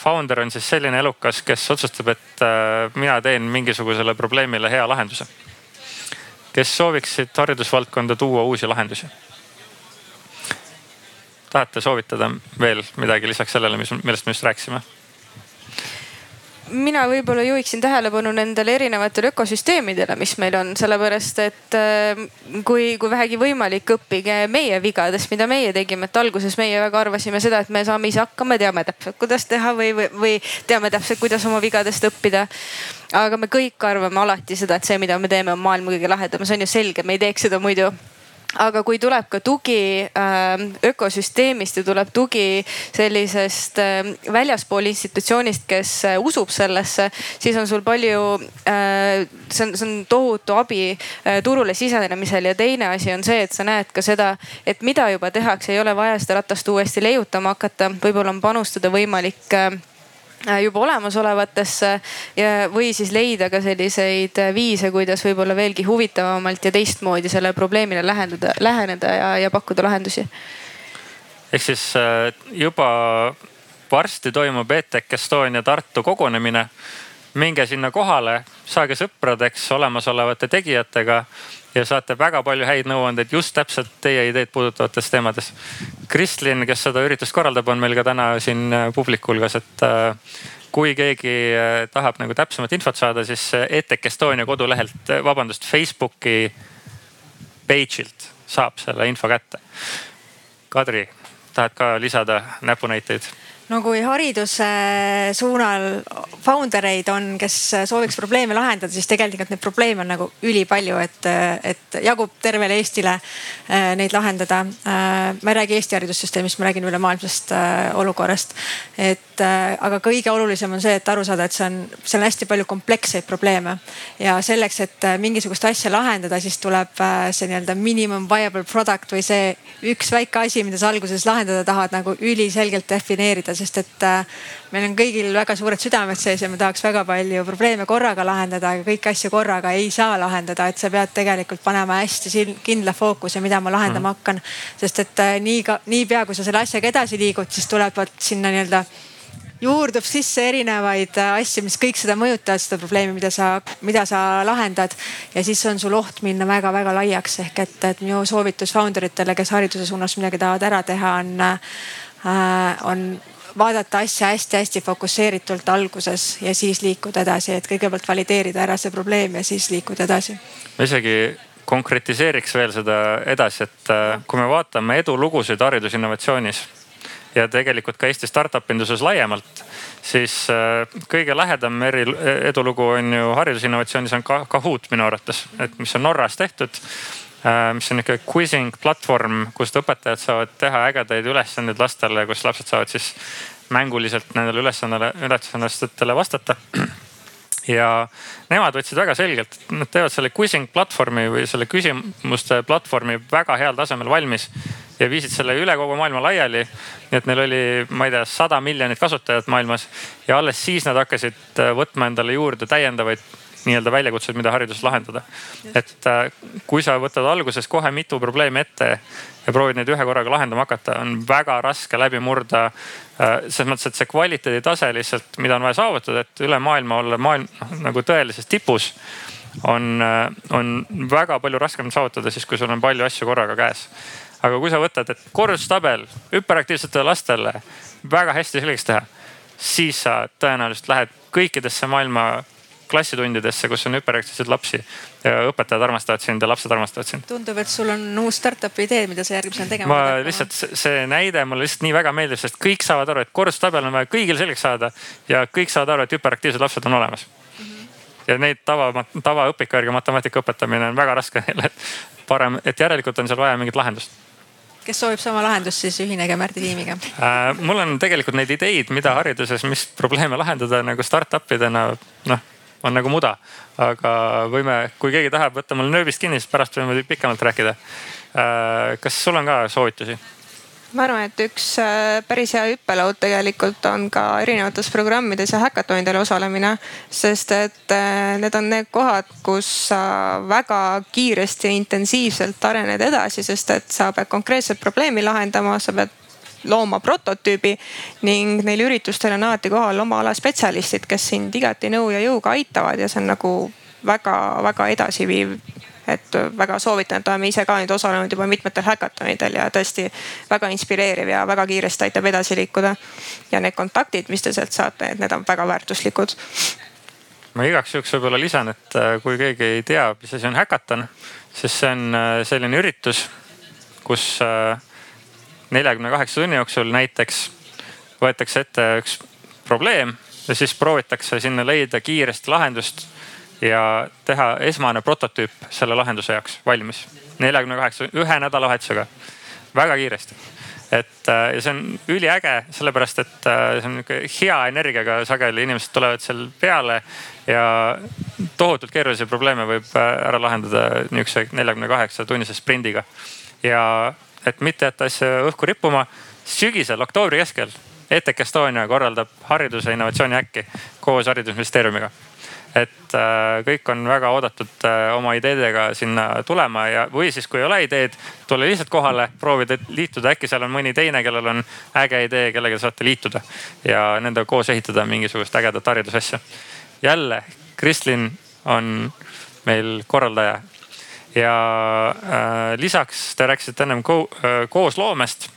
Founder on siis selline elukas, kes otsustab, et äh, mina teen mingisugusele probleemile hea lahenduse. kes sooviksid haridusvaldkonda tuua uusi lahendusi? tahate soovitada veel midagi lisaks sellele, mis, millest me just rääkisime? Mina võib-olla juhiksin tähelepanu nendele erinevatele ökosüsteemidele, mis meil on, sellepärast et äh, kui, kui vähegi võimalik, õppige meie vigadest, mida meie tegime, et alguses meie väga arvasime seda, et me saame ise hakkama, teame täpselt, kuidas teha või, või, või teame täpselt, kuidas oma vigadest õppida. Aga me kõik arvame alati seda, et see, mida me teeme, on maailma kõige lahedam, see on ju selge, me ei teeks seda muidu aga kui tuleb ka tugi äh, ökosüsteemist ja tuleb tugi sellisest äh, väljaspool institutsioonist, kes äh, usub sellesse, siis on sul palju äh,, see on, see on tohutu abi äh, turule sisenemisel. Ja teine asi on see, et sa näed ka seda, et mida juba tehakse, ei ole vaja seda ratast uuesti leiutama hakata, võib-olla on panustada võimalik juba olemasolevatesse või siis leida ka selliseid äh, viise, kuidas võib-olla veelgi huvitavamalt ja teistmoodi sellele probleemile läheneda, läheneda ja, ja pakkuda lahendusi. ehk siis äh, juba varsti toimub ETEC Estonia Tartu kogunemine. minge sinna kohale, saage sõpradeks olemasolevate tegijatega ja saate väga palju häid nõuandeid just täpselt teie ideed puudutavates teemades. Kristlin, kes seda üritust korraldab, on meil ka täna siin äh, publiku hulgas, et äh, kui keegi äh, tahab nagu täpsemat infot saada, siis ETEC Estonia kodulehelt, vabandust, Facebooki page'ilt saab selle info kätte. Kadri, tahad ka lisada näpunäiteid? No kui hariduse suunal founder eid on, kes sooviks probleeme lahendada, siis tegelikult neid probleeme on nagu ülipalju, et, et jagub tervele Eestile äh, neid lahendada. Äh, ma ei räägi Eesti haridussüsteemist, ma räägin ülemaailmsest äh, olukorrast. et et äh, aga kõige olulisem on see, et aru saada, et see on, seal on hästi palju kompleksseid probleeme. ja selleks, et äh, mingisugust asja lahendada, siis tuleb äh, see nii-öelda minimum viable product või see üks väike asi, mida sa alguses lahendada tahad, nagu üliselgelt defineerida, sest et meil on kõigil väga suured südamed sees ja me tahaks väga palju probleeme korraga lahendada, aga kõiki asju korraga ei saa lahendada, et sa pead tegelikult panema hästi kindla fookuse, mida ma lahendama mm. hakkan. sest et nii niipea kui sa selle asjaga edasi liigud, siis tulevad sinna nii-öelda juurdub sisse erinevaid äh, asju, mis kõik seda mõjutavad, seda probleemi, mida sa, mida sa lahendad. ja siis on sul oht minna väga-väga laiaks ehk et, et minu soovitus founder itele, kes hariduse suunas midagi tahavad ära teha, on äh,, on vaadata asja hästi-hästi fokusseeritult alguses ja siis liikuda edasi, et kõigepealt valideerida ära see probleem ja siis liikuda edasi. ma isegi konkretiseeriks veel seda edasi, et äh, kui me vaatame edulugusid haridusinnovatsioonis ja tegelikult ka Eesti startup induses laiemalt, siis äh, kõige lähedam eri edulugu on ju haridusinnovatsioonis on Kahoot minu arvates, et mis on Norras tehtud Äh, mis on nihuke quizzing platvorm, kust õpetajad saavad teha ägedaid ülesandeid lastele, kus lapsed saavad siis mänguliselt nendele ülesannele, ülesannetele vastata. (clears throat) ja nemad võtsid väga selgelt, nad teevad selle quizzing platvormi või selle küsimuste platvormi väga heal tasemel valmis ja viisid selle üle kogu maailma laiali. nii et neil oli, ma ei tea, sada miljonit kasutajat maailmas ja alles siis nad hakkasid äh, võtma endale juurde täiendavaid nii-öelda väljakutsed, mida hariduses lahendada. et äh, kui sa võtad alguses kohe mitu probleemi ette ja proovid neid ühe korraga lahendama hakata, on väga raske läbi murda. Äh, selles mõttes, et see kvaliteeditase lihtsalt, mida on vaja saavutada, et üle maailma olla maailm noh, nagu tõelises tipus on, on väga palju raskem saavutada siis, kui sul on palju asju korraga käes. Aga kui sa võtad, et korrustabel hüperaktiivsetele lastele väga hästi selgeks teha, siis sa tõenäoliselt lähed kõikidesse maailma klassitundidesse, kus on hüperaktiivseid lapsi ja õpetajad armastavad sind ja lapsed armastavad sind. tundub, et sul on uus startup'i idee, mida sa järgmisena tegema ma hakkama. lihtsalt see näide mulle lihtsalt nii väga meeldib, sest kõik saavad aru, et korrustabel on vaja kõigil selgeks saada ja kõik saavad aru, et hüperaktiivsed lapsed on olemas mm. -hmm. ja neid tava, tavaõpiku järgi matemaatika õpetamine on väga raske neile, et parem, et järelikult on seal vaja mingit lahendust kes soovib sama lahendust, siis ühinege Märdi tiimiga äh,. mul on tegelikult neid ideid, mida hariduses, mis probleeme lahendada nagu startup idena, noh on nagu muda. aga võime, kui keegi tahab võtta mul nööbist kinni, siis pärast võime pikemalt rääkida. Äh, kas sul on ka soovitusi? Ma arvan, et üks äh, päris hea hüppelaud tegelikult on ka erinevates programmides ja häkatonidel osalemine. sest et äh, need on need kohad, kus sa väga kiiresti ja intensiivselt arened edasi, sest et sa pead konkreetset probleemi lahendama, sa pead looma prototüübi ning neil üritustel on alati kohal oma ala spetsialistid, kes sind igati nõu ja jõuga aitavad ja see on nagu väga-väga edasiviiv et väga soovitan, et oleme ise ka nüüd osalenud juba mitmetel häkatonidel ja tõesti väga inspireeriv ja väga kiiresti aitab edasi liikuda. ja need kontaktid, mis te sealt saate, et need on väga väärtuslikud. ma igaks juhuks võib-olla lisan, et äh, kui keegi ei tea, mis asi on häkaton, siis see on äh, selline üritus, kus äh, neljakümne kaheksa tunni jooksul näiteks võetakse ette üks probleem ja siis proovitakse sinna leida kiiresti lahendust ja teha esmane prototüüp selle lahenduse jaoks valmis. neljakümne kaheksa, ühe nädalavahetusega, väga kiiresti. et äh, ja see on üliäge, sellepärast et äh, see on nihuke hea energiaga, sageli inimesed tulevad seal peale ja tohutult keerulisi probleeme võib äh, ära lahendada nihukese neljakümne kaheksa tunnise sprindiga. ja et mitte jätta asja õhku rippuma. sügisel, oktoobri keskel ETEC Estonia korraldab hariduse innovatsiooni äkki koos haridusministeeriumiga. Et äh, kõik on väga oodatud äh, oma ideedega sinna tulema ja, või siis kui ei ole ideed, tule lihtsalt kohale, proovida liituda, äkki seal on mõni teine, kellel on äge idee, kellega saate liituda ja nendega koos ehitada mingisugust ägedat haridusasja. jälle, Kristlin on meil korraldaja ja äh, lisaks te rääkisite ennem ko äh, koosloomest.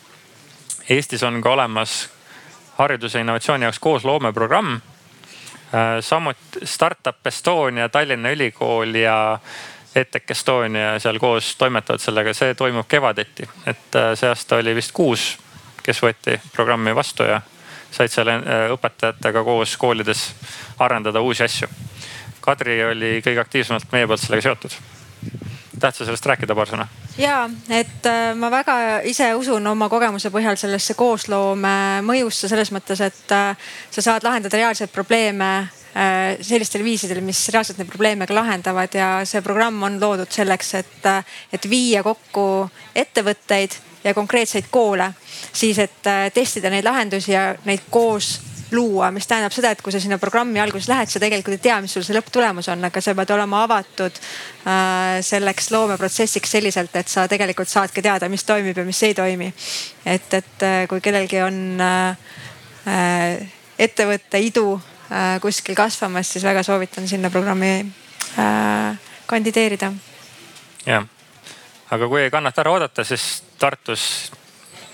Eestis on ka olemas hariduse innovatsiooni jaoks koosloomeprogramm. Samuti Startup Estonia, Tallinna Ülikool ja ETEC Estonia seal koos toimetavad sellega, see toimub kevadeti. et äh, see aasta oli vist kuus, kes võeti programmi vastu ja said seal äh, õpetajatega koos koolides arendada uusi asju. Kadri oli kõige aktiivsemalt meie poolt sellega seotud tahad sa sellest rääkida paar sõna? ja et äh, ma väga ise usun oma kogemuse põhjal sellesse koosloome mõjusse selles mõttes, et äh, sa saad lahendada reaalseid probleeme äh, sellistel viisidel, mis reaalselt neid probleeme ka lahendavad ja see programm on loodud selleks, et, et viia kokku ettevõtteid ja konkreetseid koole, siis et testida neid lahendusi ja neid koos luua, mis tähendab seda, et kui sa sinna programmi alguses lähed, sa tegelikult ei tea, mis sul see lõpptulemus on, aga sa pead olema avatud äh, selleks loomeprotsessiks selliselt, et sa tegelikult saadki teada, mis toimib ja mis ei toimi. et, et äh, kui kellelgi on äh, ettevõtte idu kuskil kasvamas, siis väga soovitan sinna programmi kandideerida. jah, aga kui ei kannata ära oodata, siis Tartus,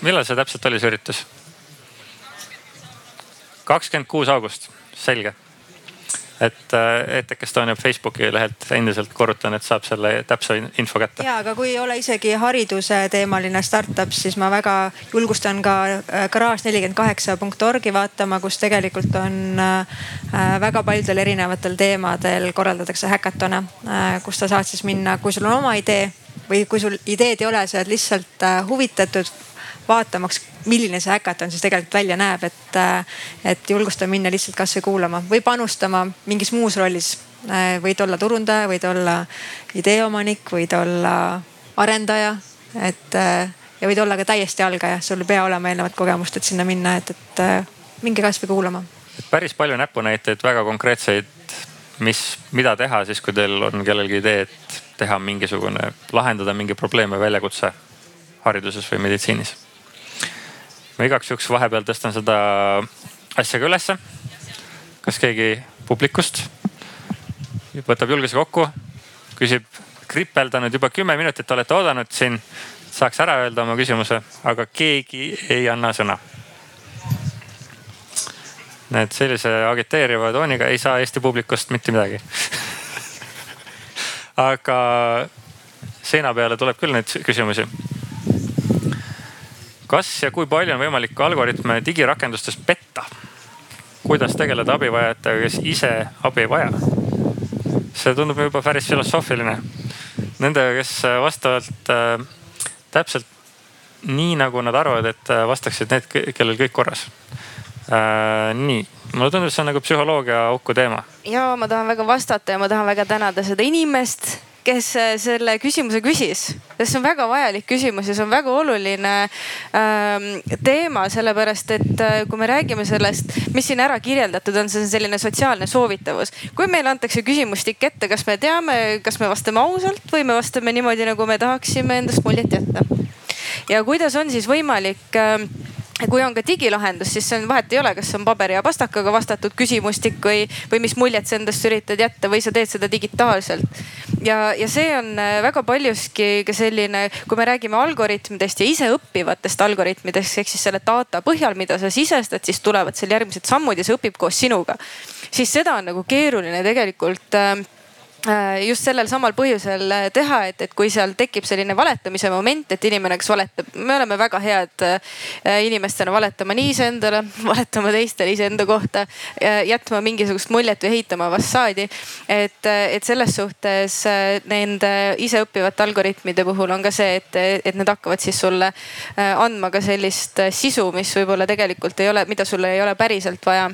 millal see täpselt oli, see üritus? Kakskümmend kuus august, selge. et äh, ETK Estonia Facebooki lehelt endiselt korrutan, et saab selle täpse info kätte. ja, aga kui ei ole isegi hariduse teemaline startup, siis ma väga julgustan ka äh, garaaž nelikümmend kaheksa punkt org'i vaatama, kus tegelikult on äh, väga paljudel erinevatel teemadel korraldatakse häkatone, kus sa saad siis minna, kui sul on oma idee või kui sul ideed ei ole, sa oled lihtsalt huvitatud vaatamaks, milline see häkaton siis tegelikult välja näeb, et, et julgustan minna lihtsalt kasvõi kuulama või panustama mingis muus rollis. võid olla turundaja, võid olla ideeomanik, võid olla arendaja, et ja võid olla ka täiesti algaja, sul ei pea olema eelnevat kogemust, et sinna minna, et, et minge kasvõi kuulama. päris palju näpunäiteid, väga konkreetseid, mis, mida teha siis, kui teil on kellelgi idee, et teha mingisugune, lahendada mingi probleem või väljakutse hariduses või meditsiinis ma igaks juhuks vahepeal tõstan seda asja ka ülesse. kas keegi publikust võtab julguse kokku, küsib, kripeldanud juba kümme minutit olete oodanud siin, saaks ära öelda oma küsimuse, aga keegi ei anna sõna. näed, sellise agiteeriva tooniga ei saa Eesti publikust mitte midagi (laughs) aga seina peale tuleb küll neid küsimusi kas ja kui palju on võimalik algoritme digirakendustes petta? kuidas tegeleda abivajajatega, kes ise abi ei vaja? see tundub juba päris filosoofiline. Nendega, kes vastavalt äh, täpselt nii nagu nad arvavad, et äh, vastaksid need, kellel kõik korras äh,. nii, mulle tundub, see on nagu psühholoogia auku teema. ja ma tahan väga vastata ja ma tahan väga tänada seda inimest kes äh, selle küsimuse küsis, sest see on väga vajalik küsimus ja see on väga oluline ähm, teema, sellepärast et äh, kui me räägime sellest, mis siin ära kirjeldatud on, see on selline sotsiaalne soovitavus. kui meile antakse küsimustik ette, kas me teame, kas me vastame ausalt või me vastame niimoodi, nagu me tahaksime endast muljet jätta. ja kuidas on siis võimalik äh, kui on ka digilahendus, siis see on vahet ei ole, kas on paberi ja pastakaga vastatud küsimustik või, või mis muljet sa endast üritad jätta või sa teed seda digitaalselt. ja, ja see on äh, väga paljuski ka selline, kui me räägime algoritmidest ja iseõppivatest algoritmidest ehk siis selle data põhjal, mida sa sisestad, siis tulevad seal järgmised sammud ja see õpib koos sinuga. siis seda on nagu keeruline tegelikult Äh, just sellel samal põhjusel äh, teha, et, et kui seal tekib selline valetamise moment, et inimene, kes valetab, me oleme väga head äh, inimestena valetama nii iseendale, (laughs) valetama teistele iseenda kohta, jätma mingisugust muljet või heitama fassaadi. et, et selles suhtes nende iseõppivate algoritmide puhul on ka see, et, et need hakkavad siis sulle andma ka sellist sisu, mis võib-olla tegelikult ei ole, mida sul ei ole päriselt vaja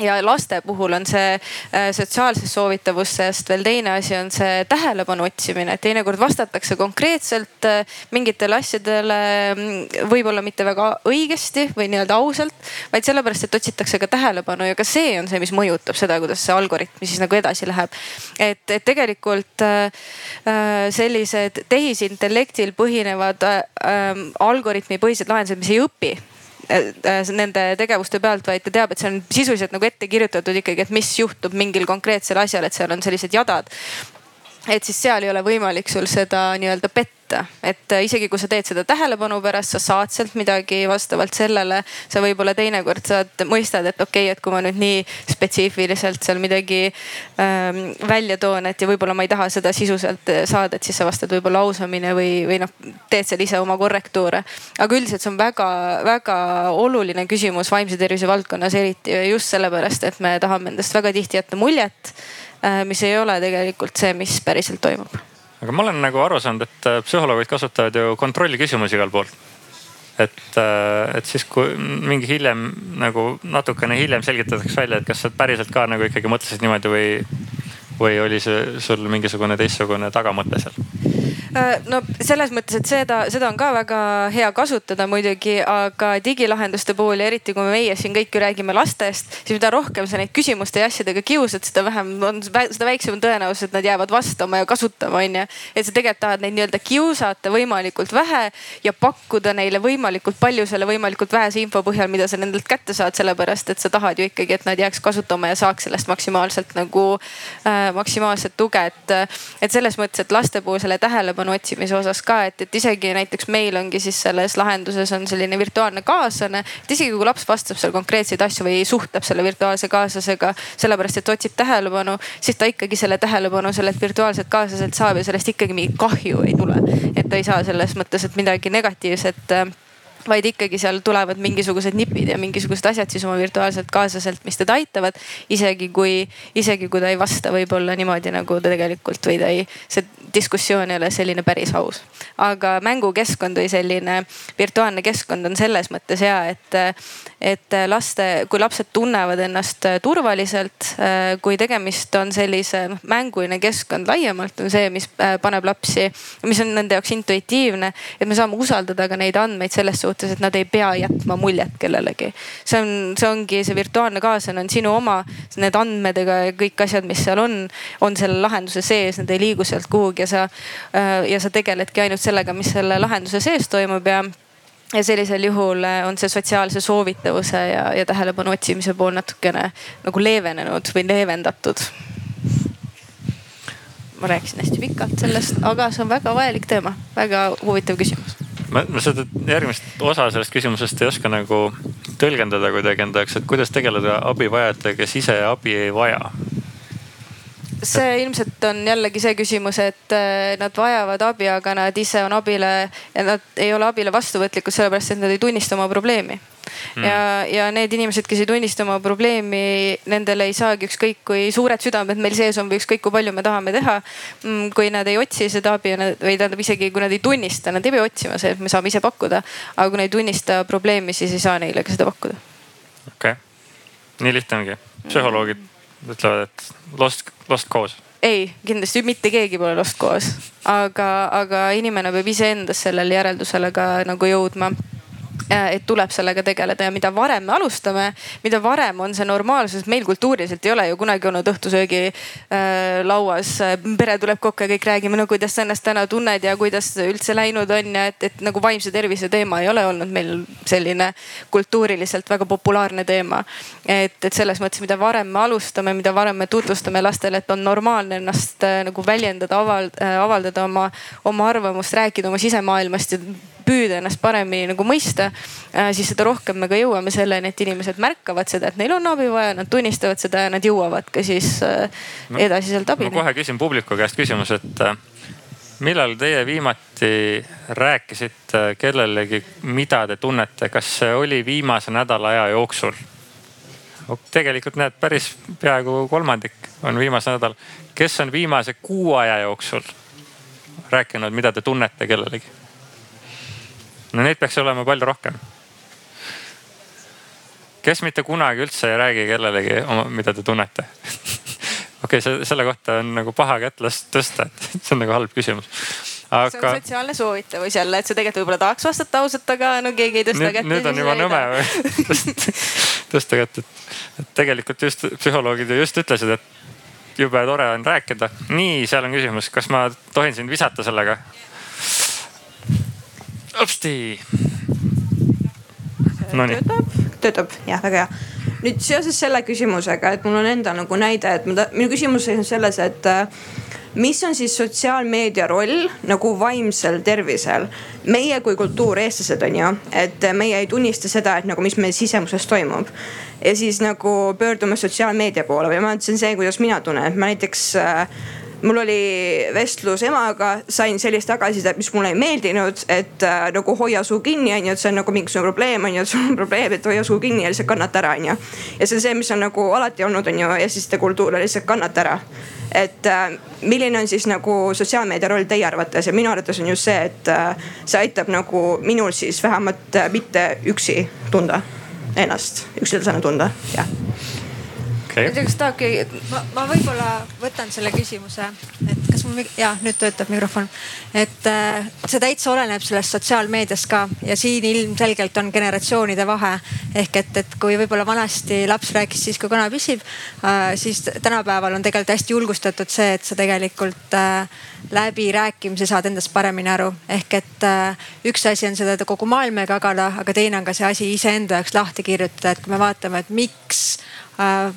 ja laste puhul on see äh, sotsiaalsest soovitavusest veel teine asi on see tähelepanu otsimine, et teinekord vastatakse konkreetselt äh, mingitele asjadele mm, võib-olla mitte väga õigesti või nii-öelda ausalt, vaid sellepärast, et otsitakse ka tähelepanu ja ka see on see, mis mõjutab seda, kuidas see algoritm siis nagu edasi läheb. et, et tegelikult äh, sellised tehisintellektil põhinevad algoritmipõhised lahendused, mis ei õpi nende tegevuste pealt, vaid ta teab, et see on sisuliselt nagu ette kirjutatud ikkagi, et mis juhtub mingil konkreetsel asjal, et seal on sellised jadad. et siis seal ei ole võimalik sul seda nii-öelda petta võtta. et äh, isegi kui sa teed seda tähelepanu pärast, sa saad sealt midagi vastavalt sellele. sa võib-olla teinekord saad, mõistad, et okei okay,, et kui ma nüüd nii spetsiifiliselt seal midagi ähm, välja toon, et ja võib-olla ma ei taha seda sisu sealt äh, saada, et siis sa vastad võib-olla ausamini või, või noh, teed seal ise oma korrektuure. aga üldiselt see on väga-väga oluline küsimus vaimse tervise valdkonnas, eriti just sellepärast, et me tahame endast väga tihti jätta muljet, äh, mis ei ole tegelikult see, mis päriselt toimub aga ma olen nagu aru saanud, et äh, psühholoogid kasutavad ju kontrollküsimusi igal pool. et, äh, et siis, kui mingi hiljem nagu natukene hiljem selgitatakse välja, et kas sa päriselt ka nagu ikkagi mõtlesid niimoodi või, või oli see sul mingisugune teistsugune tagamõte seal? Äh, no selles mõttes, et seda, seda on ka väga hea kasutada muidugi, aga digilahenduste puhul ja eriti kui meie siin kõik ju räägime lastest, siis mida rohkem sa neid küsimuste ja asjadega kiusad, seda vähem on, seda väiksem on tõenäosus, et nad jäävad vastama ja kasutama, onju. et sa tegelikult tahad neid nii-öelda kiusata võimalikult vähe ja pakkuda neile võimalikult palju selle võimalikult vähese info põhjal, mida sa nendelt kätte saad, sellepärast et sa tahad ju ikkagi, et nad jääks kasutama ja saaks sellest maksimaalselt nagu äh, maksimaalset tuge, et, et selles mõttes, et laste puhul selle tähelepanu tähelepanu otsimise osas ka, et, et isegi näiteks meil ongi siis selles lahenduses on selline virtuaalne kaaslane. et isegi kui laps vastab seal konkreetseid asju või suhtleb selle virtuaalse kaaslasega sellepärast, et otsib tähelepanu, siis ta ikkagi selle tähelepanu sellelt virtuaalselt kaaslaselt saab ja sellest ikkagi mingit kahju ei tule. et ta ei saa selles mõttes, et midagi negatiivset vaid ikkagi seal tulevad mingisugused nipid ja mingisugused asjad siis oma virtuaalselt kaaslaselt, mis teda aitavad. isegi kui, isegi kui ta ei vasta võib-olla niimoodi, nagu ta tegelikult või ta ei, see diskussioon ei ole selline päris aus. aga mängukeskkond või selline virtuaalne keskkond on selles mõttes hea, et, et laste, kui lapsed tunnevad ennast turvaliselt, kui tegemist on sellise noh mänguline keskkond laiemalt on see, mis paneb lapsi, mis on nende jaoks intuitiivne, et me saame usaldada ka neid andmeid selles suhtes suhtes, et nad ei pea jätma muljet kellelegi. see on, see ongi see virtuaalne kaaslane on sinu oma, need andmed ega kõik asjad, mis seal on, on selle lahenduse sees, need ei liigu sealt kuhugi ja sa äh, ja sa tegeledki ainult sellega, mis selle lahenduse sees toimub ja ja sellisel juhul äh, on see sotsiaalse soovitavuse ja, ja tähelepanu otsimise pool natukene nagu leevenenud või leevendatud. ma rääkisin hästi pikalt sellest, aga see on väga vajalik teema, väga huvitav küsimus ma, ma seda järgmist osa sellest küsimusest ei oska nagu tõlgendada kuidagi enda jaoks, et kuidas tegeleda abivajajatega, kes ise abi ei vaja? See ilmselt on jällegi see küsimus, et äh, nad vajavad abi, aga nad ise on abile nad ei ole abile vastuvõtlikud, sellepärast et nad ei tunnista oma probleemi mm.. ja, ja need inimesed, kes ei tunnista oma probleemi, nendel ei saagi ükskõik kui suured südamed meil sees on või ükskõik kui palju me tahame teha. Mm, kui nad ei otsi seda abi või tähendab isegi kui nad ei tunnista, nad ei pea otsima, see me saame ise pakkuda. aga kui nad ei tunnista probleemi, siis ei saa neile ka seda pakkuda. okei okay., nii lihtne ongi. psühholoogid ütlevad, et lost, lost cause ei, kindlasti mitte keegi pole lost koos, aga, aga inimene peab iseendas sellele järeldusele ka nagu jõudma et tuleb sellega tegeleda ja mida varem me alustame, mida varem on see normaalsus, meil kultuuriliselt ei ole ju kunagi olnud õhtusöögi äh, lauas, pere tuleb kokku ja kõik räägime, no kuidas sa ennast täna tunned ja kuidas üldse läinud on ja et, et nagu vaimse tervise teema ei ole olnud meil selline kultuuriliselt väga populaarne teema. et, et selles mõttes, mida varem me alustame, mida varem me tutvustame lastele, et on normaalne ennast äh, nagu väljendada, avaldada oma, oma arvamust, rääkida oma sisemaailmast ja püüda ennast paremini nagu mõista, äh, siis seda rohkem me ka jõuame selleni, et inimesed märkavad seda, et neil on abi vaja, nad tunnistavad seda ja nad jõuavad ka siis äh, edasiselt abini. ma kohe küsin publiku käest küsimuse, et äh, millal teie viimati rääkisite kellelegi, mida te tunnete, kas see oli viimase nädala aja jooksul? tegelikult näed, päris peaaegu kolmandik on viimase nädal. kes on viimase kuu aja jooksul rääkinud, mida te tunnete kellelegi? No neid peaks olema palju rohkem. kes mitte kunagi üldse ei räägi kellelegi oma, mida te tunnete (laughs) okei okay,, selle kohta on nagu paha kätt last tõsta, et (laughs) see on nagu halb küsimus. Aga... see on sotsiaalne soovitavus jälle, et sa tegelikult võib-olla tahaks vastata ausalt, aga no keegi ei tõsta kätt. nüüd on juba nõme või (laughs) tõsta kätt, et, et tegelikult just psühholoogid ju just ütlesid, et jube tore on rääkida. nii, seal on küsimus, kas ma tohin sind visata sellega? Hopsti. töötab, töötab jah, väga hea. nüüd seoses selle küsimusega, et mul on endal nagu näide, et ma, minu küsimus seisneb selles, et äh, mis on siis sotsiaalmeedia roll nagu vaimsel tervisel? meie kui kultuur, eestlased on ju, et meie ei tunnista seda, et nagu, mis meil sisemuses toimub. ja siis nagu pöördume sotsiaalmeedia poole või ma ütlesin see, kuidas mina tunnen, et ma näiteks äh, mul oli vestlus emaga, sain sellist tagasisidet, mis mulle ei meeldinud, et äh, nagu hoia suu kinni, on ju, et see on nagu mingisugune probleem, on ju, et sul on probleem, et hoia suu kinni ja lihtsalt kannata ära, on ju. ja see on see, mis on nagu alati olnud, on ju, eestliste kultuur, lihtsalt kannata ära. et äh, milline on siis nagu sotsiaalmeedia roll teie arvates ja minu arvates on just see, et äh, see aitab nagu minul siis vähemalt äh, mitte üksi tunda ennast, üksilõsena tunda, jah okay.. ma tahaks tahaki, ma, ma võib-olla võtan selle küsimuse, et kas mul, ja nüüd töötab mikrofon. et äh, see täitsa oleneb sellest sotsiaalmeediast ka ja siin ilmselgelt on generatsioonide vahe. ehk et, et kui võib-olla vanasti laps rääkis siis, kui kana püsib äh,, siis tänapäeval on tegelikult hästi julgustatud see, et sa tegelikult äh, läbirääkimise saad endast paremini aru. ehk et äh, üks asi on seda kogu maailmaga jagada, aga teine on ka see asi iseenda jaoks lahti kirjutada, et kui me vaatame, et miks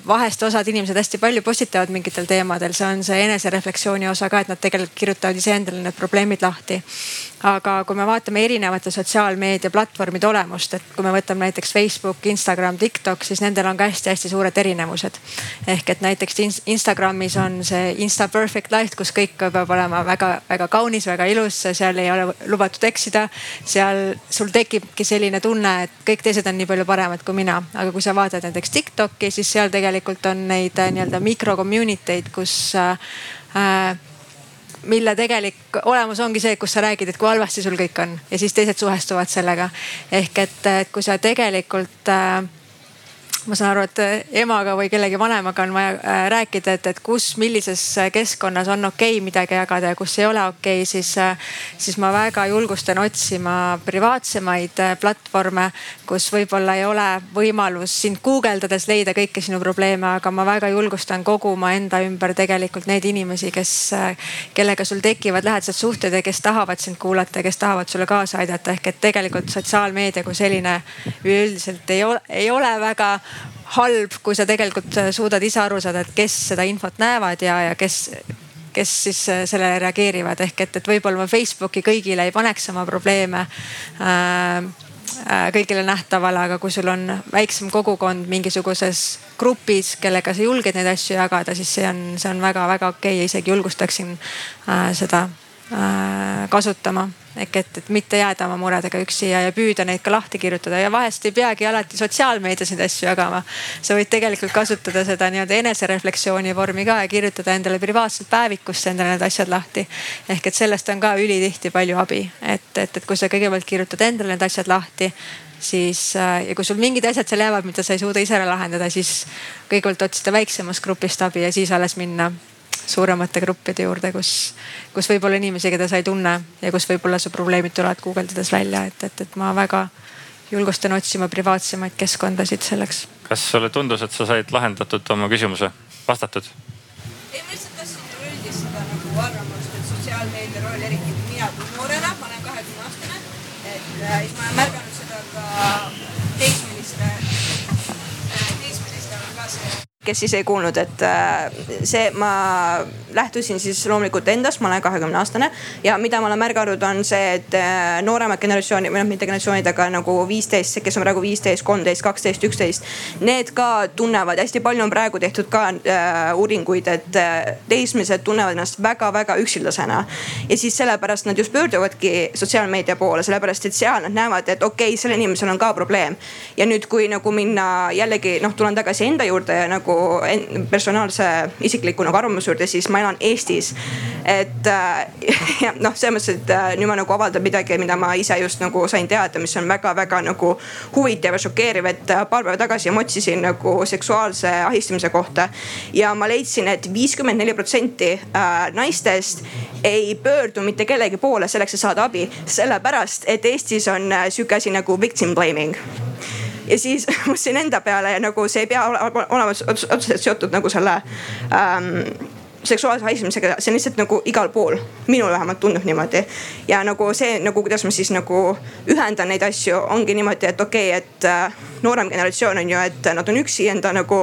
vahest osad inimesed hästi palju postitavad mingitel teemadel, see on see enesereflektsiooni osa ka, et nad tegelikult kirjutavad iseendale need probleemid lahti aga kui me vaatame erinevate sotsiaalmeedia platvormide olemust, et kui me võtame näiteks Facebook, Instagram, TikTok, siis nendel on ka hästi-hästi suured erinevused. ehk et näiteks Instagramis on see Insta perfect life, kus kõik peab olema väga-väga kaunis, väga ilus, seal ei ole lubatud eksida. seal sul tekibki selline tunne, et kõik teised on nii palju paremad kui mina, aga kui sa vaatad näiteks TikTok'i, siis seal tegelikult on neid äh, nii-öelda mikro community eid, kus äh, äh mille tegelik olemus ongi see, kus sa räägid, et kui halvasti sul kõik on ja siis teised suhestuvad sellega. ehk et, et kui sa tegelikult äh, ma saan aru, et emaga või kellegi vanemaga on vaja äh, rääkida, et, et kus, millises keskkonnas on okei okay midagi jagada ja kus ei ole okei okay,, siis, äh, siis ma väga julgustan otsima privaatsemaid äh, platvorme, kus võib-olla ei ole võimalus sind guugeldades leida kõiki sinu probleeme, aga ma väga julgustan koguma enda ümber tegelikult neid inimesi, kes, kellega sul tekivad lähedased suhted ja kes tahavad sind kuulata ja kes tahavad sulle kaasa aidata. ehk et tegelikult sotsiaalmeedia kui selline üleüldiselt ei ole, ei ole väga halb, kui sa tegelikult suudad ise aru saada, et kes seda infot näevad ja, ja kes, kes siis sellele reageerivad. ehk et, et võib-olla ma Facebooki kõigile ei paneks oma probleeme äh, kõigile nähtavale, aga kui sul on väiksem kogukond mingisuguses grupis, kellega sa julged neid asju jagada, siis see on, see on väga-väga okei. Okay ja isegi julgustaksin äh, seda äh, kasutama ehk et, et mitte jääda oma muredega üksi ja, ja püüda neid ka lahti kirjutada ja vahest ei peagi alati sotsiaalmeedias neid asju jagama. sa võid tegelikult kasutada seda nii-öelda enesereflektsiooni vormi ka ja kirjutada endale privaatselt päevikusse endale need asjad lahti. ehk et sellest on ka ülitihti palju abi, et, et, et kui sa kõigepealt kirjutad endale need asjad lahti siis äh, ja kui sul mingid asjad seal jäävad, mida sa ei suuda ise ära lahendada, siis kõigepealt otsida väiksemast grupist abi ja siis alles minna suuremate gruppide juurde, kus, kus võib-olla inimesi, keda sa ei tunne ja kus võib-olla su probleemid tulevad guugeldades välja, et, et, et ma väga julgustan otsima privaatsemaid keskkondasid selleks. kas sulle tundus, et sa said lahendatud oma küsimuse, vastatud? ei, ma lihtsalt tahtsin üldistada nagu arvamust, et sotsiaalmeedia roll, eriti mina kui noorena, ma olen kahekümne aastane, et äh, siis ma olen märganud seda ka kes siis ei kuulnud, et äh, see, ma lähtusin siis loomulikult endast, ma olen kahekümne aastane ja mida ma olen märganud, on see, et äh, nooremad generatsioonid või noh, mitte generatsioonid, aga nagu viisteist, kes on praegu viisteist, kolmteist, kaksteist, üksteist. Need ka tunnevad, hästi palju on praegu tehtud ka äh, uuringuid, et äh, teismelised tunnevad ennast väga-väga üksildasena. ja siis sellepärast nad just pöörduvadki sotsiaalmeedia poole, sellepärast et seal nad näevad, et okei okay,, sellel inimesel on ka probleem. ja nüüd, kui nagu minna jällegi noh, tulen tagasi enda juurde ja nagu personaalse isikliku nagu arvamuse juurde, siis ma elan Eestis. et äh, (laughs) noh, selles mõttes, et äh, nüüd ma nagu avaldan midagi, mida ma ise just nagu sain teada, mis on väga-väga nagu huvitav ja šokeeriv, et äh, paar päeva tagasi ma otsisin nagu seksuaalse ahistamise kohta. ja ma leidsin et, et viiskümmend neli protsenti naistest ei pöördu mitte kellegi poole selleks, et saada abi, sellepärast et Eestis on sihuke asi nagu victim blaming ja siis (laughs) mõtlesin enda peale ja nagu see ei pea olema otseselt seotud nagu selle ähm, seksuaalse haismisega, see on lihtsalt nagu igal pool, minul vähemalt tundub niimoodi. ja nagu see nagu, kuidas ma siis nagu ühendan neid asju, ongi niimoodi, et okei okay,, et äh, noorem generatsioon on ju, et nad on üksi enda nagu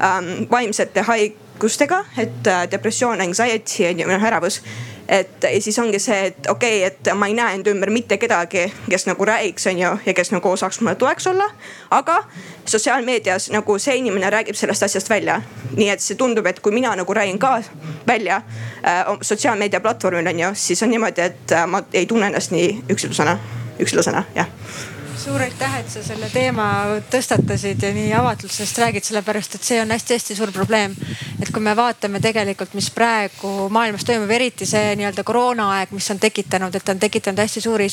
ähm, vaimsete haigustega, et äh, depressioon, anxiety on ju, noh ärevus et ja siis ongi see, et okei okay,, et ma ei näe enda ümber mitte kedagi, kes nagu räägiks, on ju, ja kes nagu saaks mulle toeks olla. aga sotsiaalmeedias nagu see inimene räägib sellest asjast välja. nii et see tundub, et kui mina nagu räägin ka välja äh, sotsiaalmeedia platvormil on ju, siis on niimoodi, et äh, ma ei tunne ennast nii üksiklusena, üksiklusena, jah suur aitäh, et sa selle teema tõstatasid ja nii avatult sellest räägid, sellepärast et see on hästi-hästi suur probleem. et kui me vaatame tegelikult, mis praegu maailmas toimub, eriti see nii-öelda koroonaaeg, mis on tekitanud, et on tekitanud hästi suuri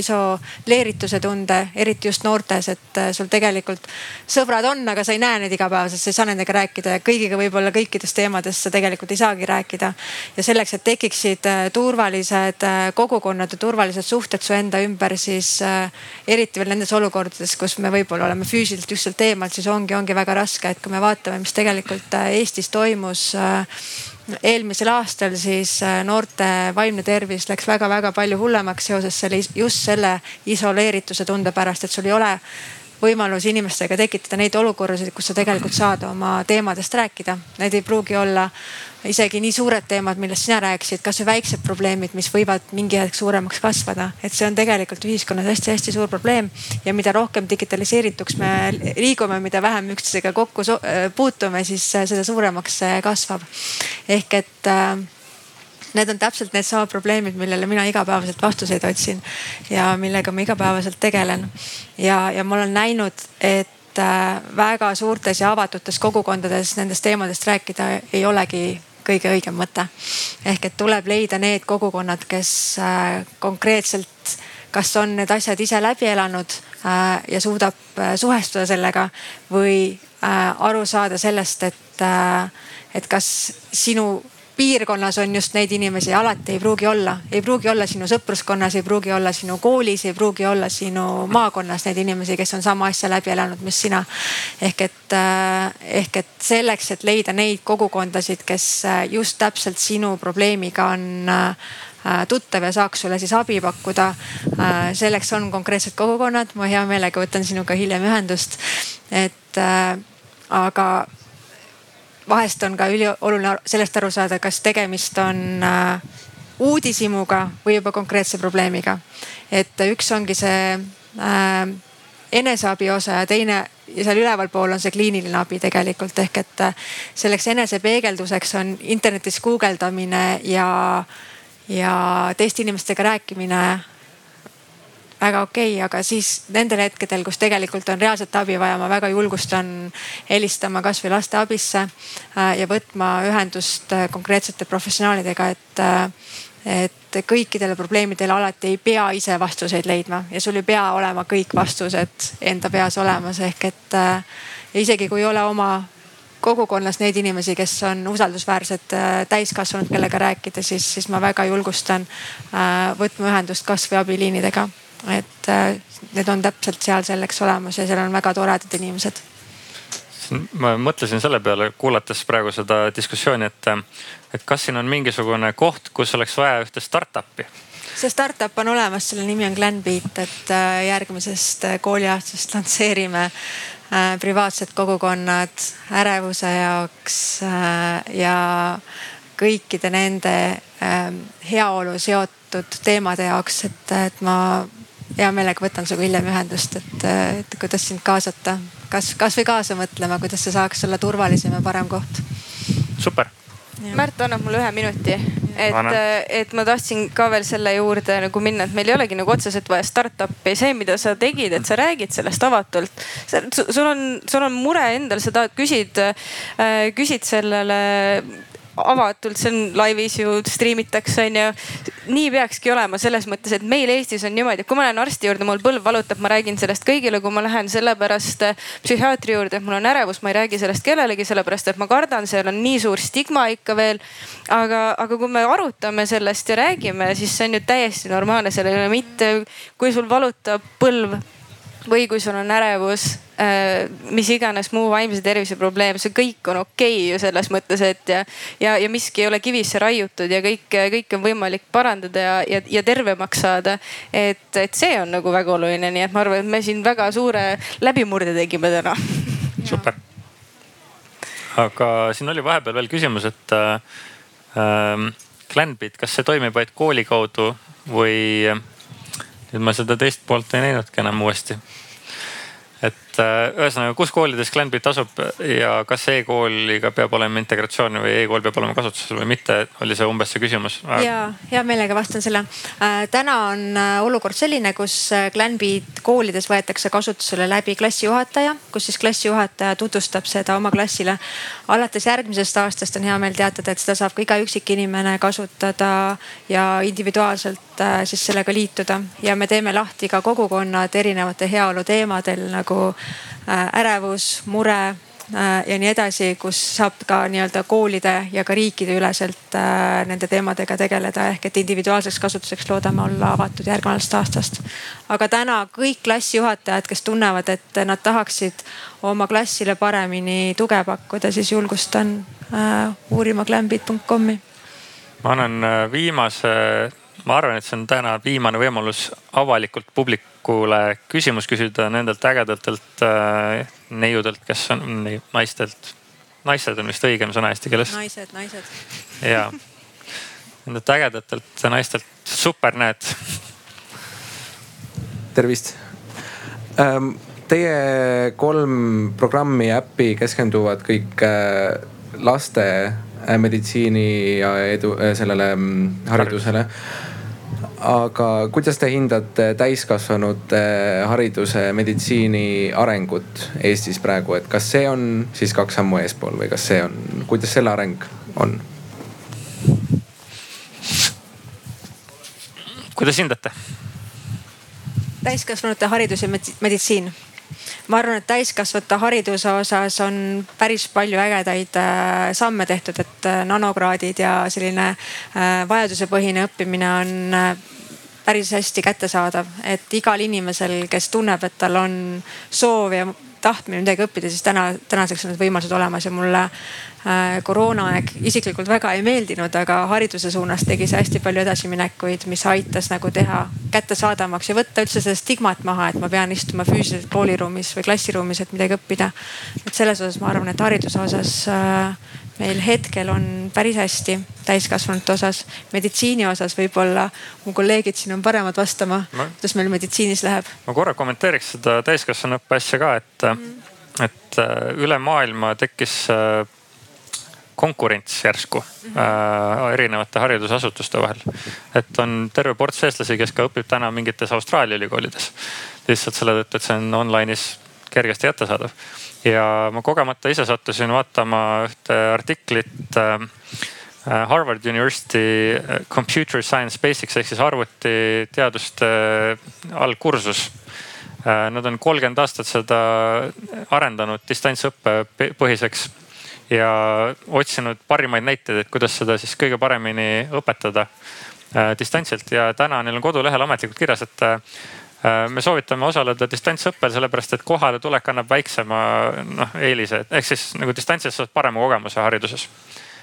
isoleerituse tunde, eriti just noortes, et äh, sul tegelikult sõbrad on, aga sa ei näe neid igapäevaselt, sa ei saa nendega rääkida ja kõigiga võib-olla kõikidest teemadest sa tegelikult ei saagi rääkida. ja selleks, et tekiksid äh, turvalised äh, kogukonnad ja turvalised suhted su enda ümber, siis eriti veel nendes olukordades, kus me võib-olla oleme füüsiliselt just sealt eemalt, siis ongi, ongi väga raske, et kui me vaatame, mis tegelikult äh, Eestis toimus äh, eelmisel aastal siis äh, noorte vaimne tervis läks väga-väga palju hullemaks seoses selle, just selle isoleerituse tunde pärast, et sul ei ole võimalus inimestega tekitada neid olukorrasid, kus sa tegelikult saad oma teemadest rääkida. Need ei pruugi olla isegi nii suured teemad, millest sina rääkisid, kasvõi väiksed probleemid, mis võivad mingi hetk suuremaks kasvada. et see on tegelikult ühiskonnas hästi-hästi suur probleem ja mida rohkem digitaliseerituks me liigume, mida vähem üksteisega kokku puutume, siis seda suuremaks see kasvab. ehk et äh, need on täpselt needsamad probleemid, millele mina igapäevaselt vastuseid otsin ja millega ma igapäevaselt tegelen. ja, ja ma olen näinud, et äh, väga suurtes ja avatutes kogukondades nendest teemadest rääkida ei olegi kõige õigem mõte. ehk et tuleb leida need kogukonnad, kes äh, konkreetselt kas on need asjad ise läbi elanud äh, ja suudab suhestuda sellega või aru saada sellest, et, et kas sinu piirkonnas on just neid inimesi, alati ei pruugi olla, ei pruugi olla sinu sõpruskonnas, ei pruugi olla sinu koolis, ei pruugi olla sinu maakonnas neid inimesi, kes on sama asja läbi elanud, mis sina. ehk et, äh, ehk et selleks, et leida neid kogukondasid, kes äh, just täpselt sinu probleemiga on äh, tuttav ja saaks sulle siis abi pakkuda. selleks on konkreetsed kogukonnad, ma hea meelega võtan sinuga hiljem ühendust. et aga vahest on ka ülioluline sellest aru saada, kas tegemist on äh, uudishimuga või juba konkreetse probleemiga. et üks ongi see äh, eneseabi osa ja teine ja seal ülevalpool on see kliiniline abi tegelikult ehk et äh, selleks enesepeegelduseks on internetis guugeldamine ja, ja teiste inimestega rääkimine väga okei okay,, aga siis nendel hetkedel, kus tegelikult on reaalset abi vaja, ma väga julgustan helistama kasvõi lasteabisse äh, ja võtma ühendust äh, konkreetsete professionaalidega, et äh, et kõikidele probleemidele alati ei pea ise vastuseid leidma. Ja sul ei pea olema kõik vastused enda peas olemas, ehk et ja isegi kui ei ole oma kogukonnas neid inimesi, kes on usaldusväärsed täiskasvanud, kellega rääkida, siis, siis ma väga julgustan võtma ühendust kasvõi abiliinidega et äh, need on täpselt seal selleks olemas ja seal on väga toredad inimesed ma mõtlesin selle peale, kuulates praegu seda diskussiooni, et, et kas siin on mingisugune koht, kus oleks vaja ühte startup'i? see startup on olemas, selle nimi on Glenbeat, et äh, järgmisest äh, kooliaastast lansseerime privaatsed kogukonnad ärevuse jaoks ja kõikide nende heaolu seotud teemade jaoks, et, et ma hea meelega võtan sinuga hiljem ühendust, et, et kuidas sind kaasata, kas, kasvõi kaasa mõtlema, kuidas see saaks olla turvalisem ja parem koht. super. Märt annab mulle ühe minuti, et, et ma tahtsin ka veel selle juurde nagu minna, et meil ei olegi nagu otseselt vaja startup'i, see, mida sa tegid, et sa räägid sellest avatult. sul on, sul on mure endal, sa tahad, küsid, äh, küsid sellele avatult, see on laivis ju, striimitakse on ju. nii peakski olema selles mõttes, et meil Eestis on niimoodi, et kui ma lähen arsti juurde, mul põlv valutab, ma räägin sellest kõigile, kui ma lähen sellepärast äh, psühhiaatri juurde, et mul on ärevus, ma ei räägi sellest kellelegi, sellepärast et ma kardan, seal on nii suur stigma ikka veel. aga, aga kui me arutame sellest ja räägime, siis see on ju täiesti normaalne, seal ei ole mitte, kui sul valutab põlv või kui sul on ärevus, mis iganes muu vaimse tervise probleem, see kõik on okei okay ju selles mõttes, et ja, ja, ja miski ei ole kivisse raiutud ja kõik, kõik on võimalik parandada ja, ja, ja tervemaks saada. et, et see on nagu väga oluline, nii et ma arvan, et me siin väga suure läbimurde tegime täna. (laughs) super. aga siin oli vahepeal veel küsimus, et äh, Glenbit, kas see toimib vaid kooli kaudu või nüüd ma seda teist poolt ei näinudki enam uuesti et äh, ühesõnaga, kus koolides Glenbit asub ja kas e-kooliga peab olema integratsioon või e-kool peab olema kasutusel või mitte, oli see umbes see küsimus? ja hea meelega vastan selle. Äh, täna on äh, olukord selline, kus Glenbit koolides võetakse kasutusele läbi klassijuhataja, kus siis klassijuhataja tutvustab seda oma klassile. alates järgmisest aastast on hea meel teatada, et seda saab ka iga üksikine inimene kasutada ja individuaalselt siis sellega liituda ja me teeme lahti ka kogukonnad erinevate heaolu teemadel nagu ärevus, mure äh, ja nii edasi, kus saab ka nii-öelda koolide ja ka riikide üleselt äh, nende teemadega tegeleda ehk et individuaalseks kasutuseks loodame olla avatud järgnevast aastast. aga täna kõik klassijuhatajad, kes tunnevad, et nad tahaksid oma klassile paremini tuge pakkuda, siis julgustan uurima glambit.com'i. ma annan viimase ma arvan, et see on täna viimane võimalus avalikult publikule küsimus küsida nendelt ägedatelt äh, neiudelt, kes on ne, naistelt. naised on vist õigem sõna eesti keeles. naised, naised. ja, nendelt ägedatelt naistelt, super, näed. tervist ähm,. Teie kolm programmi ja äppi keskenduvad kõik äh, laste äh, meditsiini ja edu, äh, sellele mm, haridusele aga kuidas te hindate täiskasvanute hariduse, meditsiini arengut Eestis praegu, et kas see on siis kaks sammu eespool või kas see on, kuidas selle areng on? kuidas hindate? täiskasvanute haridus ja meditsiin ma arvan, et täiskasvanute hariduse osas on päris palju ägedaid äh, samme tehtud, et äh, nanokraadid ja selline äh, vajadusepõhine õppimine on päris hästi kättesaadav, et igal inimesel, kes tunneb, et tal on soov ja tahtmine midagi õppida, siis täna, tänaseks on need võimalused olemas ja mulle äh, koroonaaeg isiklikult väga ei meeldinud, aga hariduse suunas tegi see hästi palju edasiminekuid, mis aitas nagu teha kättesaadavamaks ja võtta üldse seda stigmat maha, et ma pean istuma füüsiliselt kooliruumis või klassiruumis, et midagi õppida. et selles osas ma arvan, et hariduse osas äh, meil hetkel on päris hästi täiskasvanute osas. meditsiini osas võib-olla mu kolleegid siin on paremad vastama ma..., kuidas meil meditsiinis läheb. ma korra kommenteeriks seda täiskasvanuõppe asja ka, et mm., et äh, üle maailma tekkis äh, konkurents järsku mm -hmm. äh, erinevate haridusasutuste vahel. et on terve ports eestlasi, kes ka õpib täna mingites Austraalia ülikoolides. lihtsalt selle tõttu, et see on online'is kergesti kättesaadav ja ma kogemata ise sattusin vaatama ühte artiklit äh, Harvard University äh, Computer Science Basics ehk siis arvutiteaduste äh, allkursus. Nad on kolmkümmend aastat seda arendanud distantsõppe põhiseks ja otsinud parimaid näiteid, et kuidas seda siis kõige paremini õpetada distantsilt ja täna neil on kodulehel ametlikult kirjas, et Äh, me soovitame osaleda distantsõppel, sellepärast et kohaletulek annab väiksema noh eelise, ehk siis nagu distantsilt saad parema kogemuse hariduses.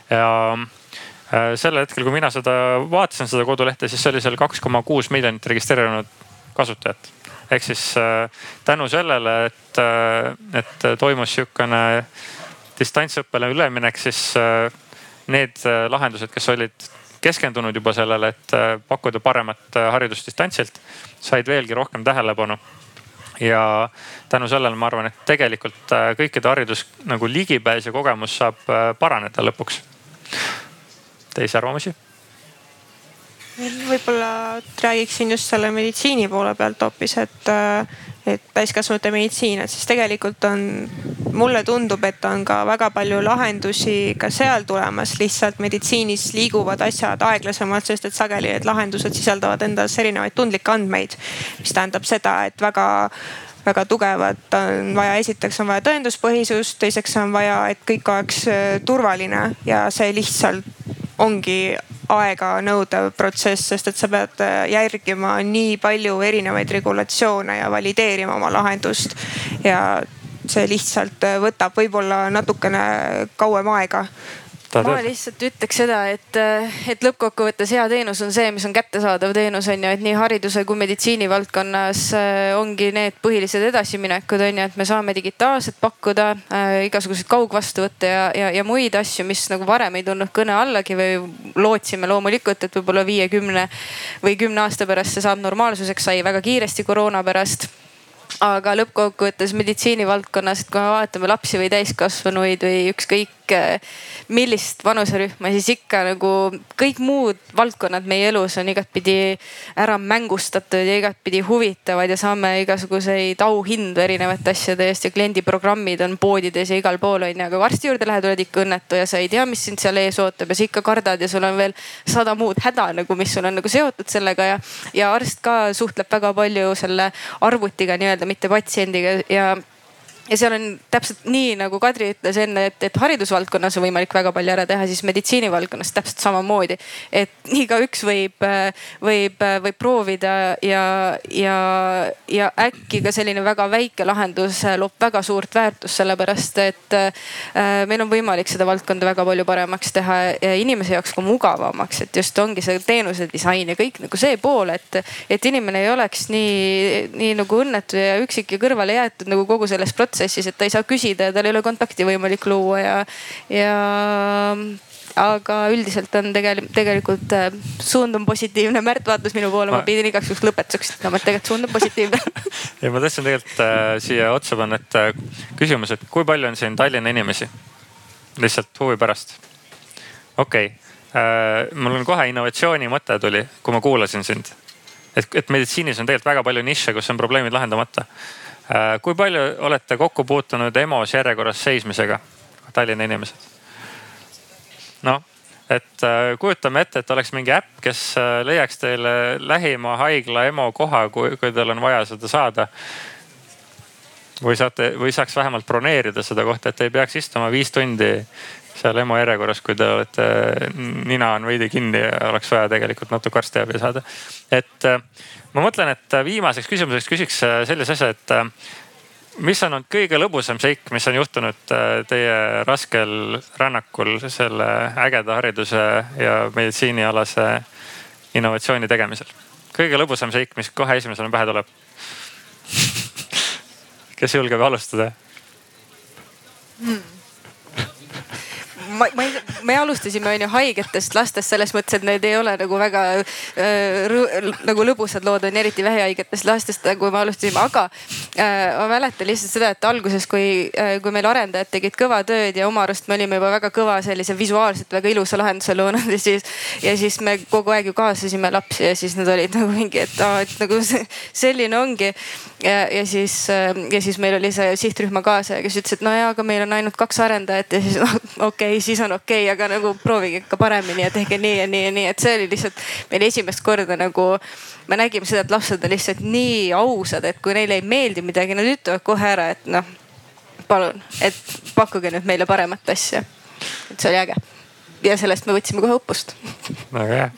ja äh, sel hetkel, kui mina seda vaatasin, seda kodulehte, siis oli seal kaks koma kuus miljonit registreerunud kasutajat. ehk siis äh, tänu sellele, et, et toimus sihukene distantsõppele üleminek, siis need lahendused, kes olid keskendunud juba sellele, et äh, pakkuda paremat äh, haridust distantsilt, said veelgi rohkem tähelepanu ja tänu sellele ma arvan, et tegelikult äh, kõikide haridus nagu ligipääs ja kogemus saab paraneda lõpuks. teisi arvamusi? võib-olla räägiksin just selle meditsiini poole pealt hoopis, et et täiskasvanute meditsiin, et siis tegelikult on, mulle tundub, et on ka väga palju lahendusi ka seal tulemas, lihtsalt meditsiinis liiguvad asjad aeglasemalt, sest et sageli need lahendused sisaldavad endas erinevaid tundlikke andmeid. mis tähendab seda, et väga väga tugevat on vaja, esiteks on vaja tõenduspõhisust, teiseks on vaja, et kõik oleks äh, turvaline ja see lihtsalt ongi aega nõudev protsess, sest et sa pead äh, järgima nii palju erinevaid regulatsioone ja valideerima oma lahendust. ja see lihtsalt äh, võtab võib-olla natukene kauem aega ma lihtsalt ütleks seda, et, et lõppkokkuvõttes hea teenus on see, mis on kättesaadav teenus on ju, et nii hariduse kui meditsiini valdkonnas äh, ongi need põhilised edasiminekud on ju, et me saame digitaalselt pakkuda äh, igasuguseid kaugvastuvõtte ja, ja, ja muid asju, mis nagu varem ei tulnud kõne allagi või lootsime loomulikult, et võib-olla viiekümne või kümne aasta pärast see saab normaalsuseks, sai väga kiiresti koroona pärast. Aga lõppkokkuvõttes meditsiinivaldkonnas, et kui me vaatame lapsi või täiskasvanuid või ükskõik millist vanuserühma, siis ikka nagu kõik muud valdkonnad meie elus on igatpidi ära mängustatud ja igatpidi huvitavad ja saame igasuguseid auhindu erinevate asjade eest ja kliendiprogrammid on poodides ja igal pool on ju, aga kui arsti juurde lähed, oled ikka õnnetu ja sa ei tea, mis sind seal ees ootab ja sa ikka kardad ja sul on veel sada muud häda nagu, mis sul on nagu seotud sellega ja, ja arst ka suhtleb väga palju selle arvutiga nii-öelda, mitte patsiendiga ja ja seal on täpselt nii nagu Kadri ütles enne, et, et haridusvaldkonnas on võimalik väga palju ära teha, siis meditsiinivaldkonnas täpselt samamoodi. et igaüks võib, võib, võib proovida ja, ja, ja äkki ka selline väga väike lahendus loob väga suurt väärtust, sellepärast et äh, meil on võimalik seda valdkonda väga palju paremaks teha ja inimese jaoks ka mugavamaks, et just ongi see teenuse disain ja kõik nagu see pool, et, et inimene ei oleks nii, nii nagu õnnetu ja üksik ja kõrvale jäetud nagu kogu selles protsessis protsessis, et ta ei saa küsida ja tal ei ole kontakti võimalik luua ja, ja aga üldiselt on tegelikult, tegelikult äh, suund on positiivne. Märt vaatas minu poole, ma pidin igaks juhuks lõpetuseks ütlema, et tegelikult suund on positiivne (laughs) ja ma tahtsin tegelikult äh, siia otsa panna, et äh, küsimus, et kui palju on siin Tallinna inimesi? lihtsalt huvi pärast. okei okay. äh,, mul on kohe innovatsiooni mõte tuli, kui ma kuulasin sind. et, et meditsiinis on tegelikult väga palju nišše, kus on probleemid lahendamata kui palju olete kokku puutunud EMO-s järjekorras seismisega, Tallinna inimesed? noh, et äh, kujutame ette, et oleks mingi äpp, kes äh, leiaks teile lähima haigla EMO koha, kui, kui teil on vaja seda saada. või saate või saaks vähemalt broneerida seda kohta, et ei peaks istuma viis tundi seal EMO järjekorras, kui te olete, nina on veidi kinni ja oleks vaja tegelikult natuke arstiabi saada. et ma mõtlen, et viimaseks küsimuseks küsiks äh, sellise asja, et äh, mis on olnud kõige lõbusam seik, mis on juhtunud äh, teie raskel rännakul selle ägeda hariduse ja meditsiinialase innovatsiooni tegemisel? kõige lõbusam seik, mis kohe esimesena pähe tuleb (laughs) kes julgeb alustada hmm.? Ma, ma ei, me alustasime on ju haigetest lastest selles mõttes, et need ei ole nagu väga äh, nagu lõbusad lood on eriti vähihaigetest lastest, kui me alustasime, aga äh, ma mäletan lihtsalt seda, et alguses, kui äh,, kui meil arendajad tegid kõva tööd ja oma arust me olime juba väga kõva sellise visuaalselt väga ilusa lahenduse loonud ja siis, ja siis me kogu aeg ju kaasasime lapsi ja siis nad olid nagu mingi, et aa, et nagu see, selline ongi. ja, ja siis, äh, ja siis meil oli see sihtrühma kaasaja, kes ütles, et no jaa, aga meil on ainult kaks arendajat ja siis noh, okei okay,, siis on okei okay,, aga nagu proovige ikka paremini ja tehke nii ja nii ja nii, et see oli lihtsalt meil esimest korda nagu me nägime seda, et lapsed on lihtsalt nii ausad, et kui neile ei meeldi midagi, nad ütlevad kohe ära, et noh, palun, et pakkuge nüüd meile paremat asja. et see oli äge ja sellest me võtsime kohe õppust. väga hea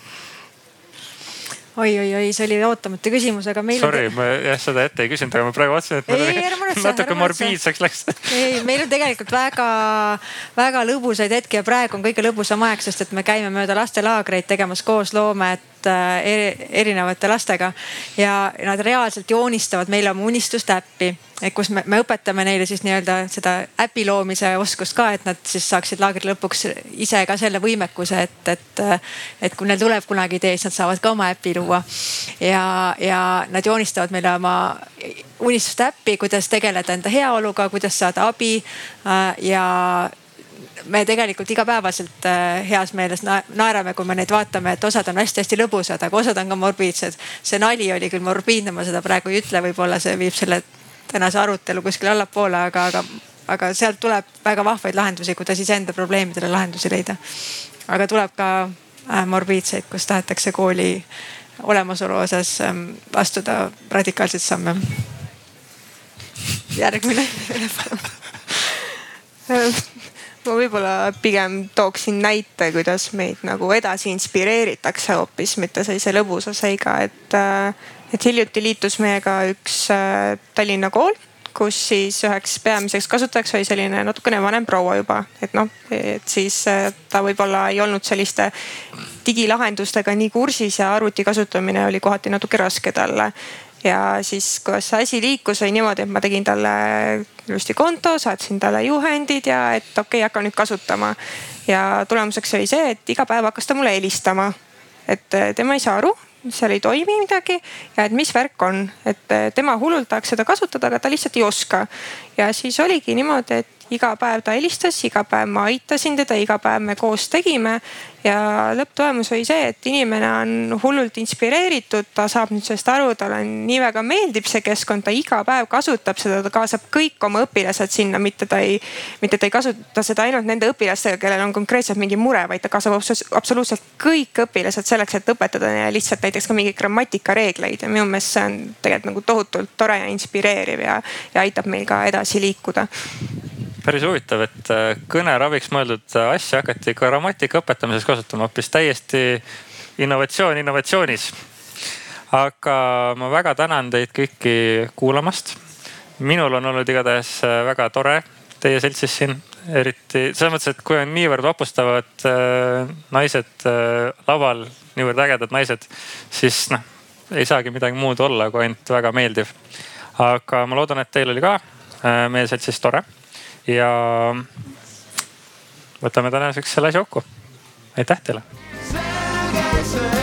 oi-oi-oi, see oli ootamatu küsimus, aga meil. Sorry, ma jah seda ette ei küsinud, aga ma praegu vaatasin, et ei, ei, muretse, natuke morbiidseks läks. ei, meil on tegelikult väga-väga lõbusaid hetki ja praegu on kõige lõbusam aeg, sest et me käime mööda lastelaagreid tegemas koosloomet äh, erinevate lastega ja nad reaalselt joonistavad meile oma unistuste äppi et kus me, me õpetame neile siis nii-öelda seda äpi loomise oskust ka, et nad siis saaksid laagri lõpuks ise ka selle võimekuse, et, et, et kui neil tuleb kunagi idee, siis nad saavad ka oma äpi luua. ja, ja nad joonistavad meile oma unistuste äppi, kuidas tegeleda enda heaoluga, kuidas saada abi äh, ja me tegelikult igapäevaselt äh, heas meeles naerame, kui me neid vaatame, et osad on hästi-hästi lõbusad, aga osad on ka morbiidsed. see nali oli küll morbiidne, ma seda praegu ei ütle, võib-olla see viib selle tänase arutelu kuskile allapoole, aga, aga, aga sealt tuleb väga vahvaid lahendusi, kuidas iseenda probleemidele lahendusi leida. aga tuleb ka äh, morbiidseid, kus tahetakse kooli olemasolu osas ähm, astuda radikaalseid samme. järgmine (laughs) (laughs) ma võib-olla pigem tooksin näite, kuidas meid nagu edasi inspireeritakse hoopis, mitte sellise lõbusa seiga, et äh, et hiljuti liitus meiega üks äh, Tallinna kool, kus siis üheks peamiseks kasutajaks oli selline natukene vanem proua juba, et noh, et siis äh, ta võib-olla ei olnud selliste digilahendustega nii kursis ja arvuti kasutamine oli kohati natuke raske talle ja siis, kuidas see asi liikus, oli niimoodi, et ma tegin talle ilusti konto, saatsin talle juhendid ja et okei okay,, hakka nüüd kasutama. ja tulemuseks oli see, et iga päev hakkas ta mulle helistama. et tema ei saa aru, seal ei toimi midagi ja et mis värk on, et eh, tema hullult tahaks seda kasutada, aga ta lihtsalt ei oska. ja siis oligi niimoodi, et iga päev ta helistas, iga päev ma aitasin teda, iga päev me koos tegime. Ja lõpptulemus oli see, et inimene on hullult inspireeritud, ta saab nüüd sellest aru, talle nii väga meeldib see keskkond, ta iga päev kasutab seda, ta kaasab kõik oma õpilased sinna, mitte ta ei, mitte ta ei kasuta seda ainult nende õpilastega, kellel on konkreetselt mingi mure, vaid ta kaasab absoluutselt kõik õpilased selleks, et õpetada neile lihtsalt näiteks ka mingeid grammatikareegleid ja minu meelest see on tegelikult nagu tohutult tore ja inspireeriv ja, ja aitab meil ka edasi liikuda. Päris huvitav, et äh, kõneraviks mõeldud asja hakati grammatika õpetamises kasutama hoopis täiesti innovatsioon innovatsioonis. aga ma väga tänan teid kõiki kuulamast. minul on olnud igatahes äh, väga tore teie seltsis siin, eriti selles mõttes, et kui on niivõrd vapustavad äh, naised äh, laval, niivõrd ägedad naised, siis noh, ei saagi midagi muud olla, kui ainult väga meeldiv. aga ma loodan, et teil oli ka äh, meie seltsis tore ja võtame tänaseks selle asja kokku. Aitäh teile. selge see.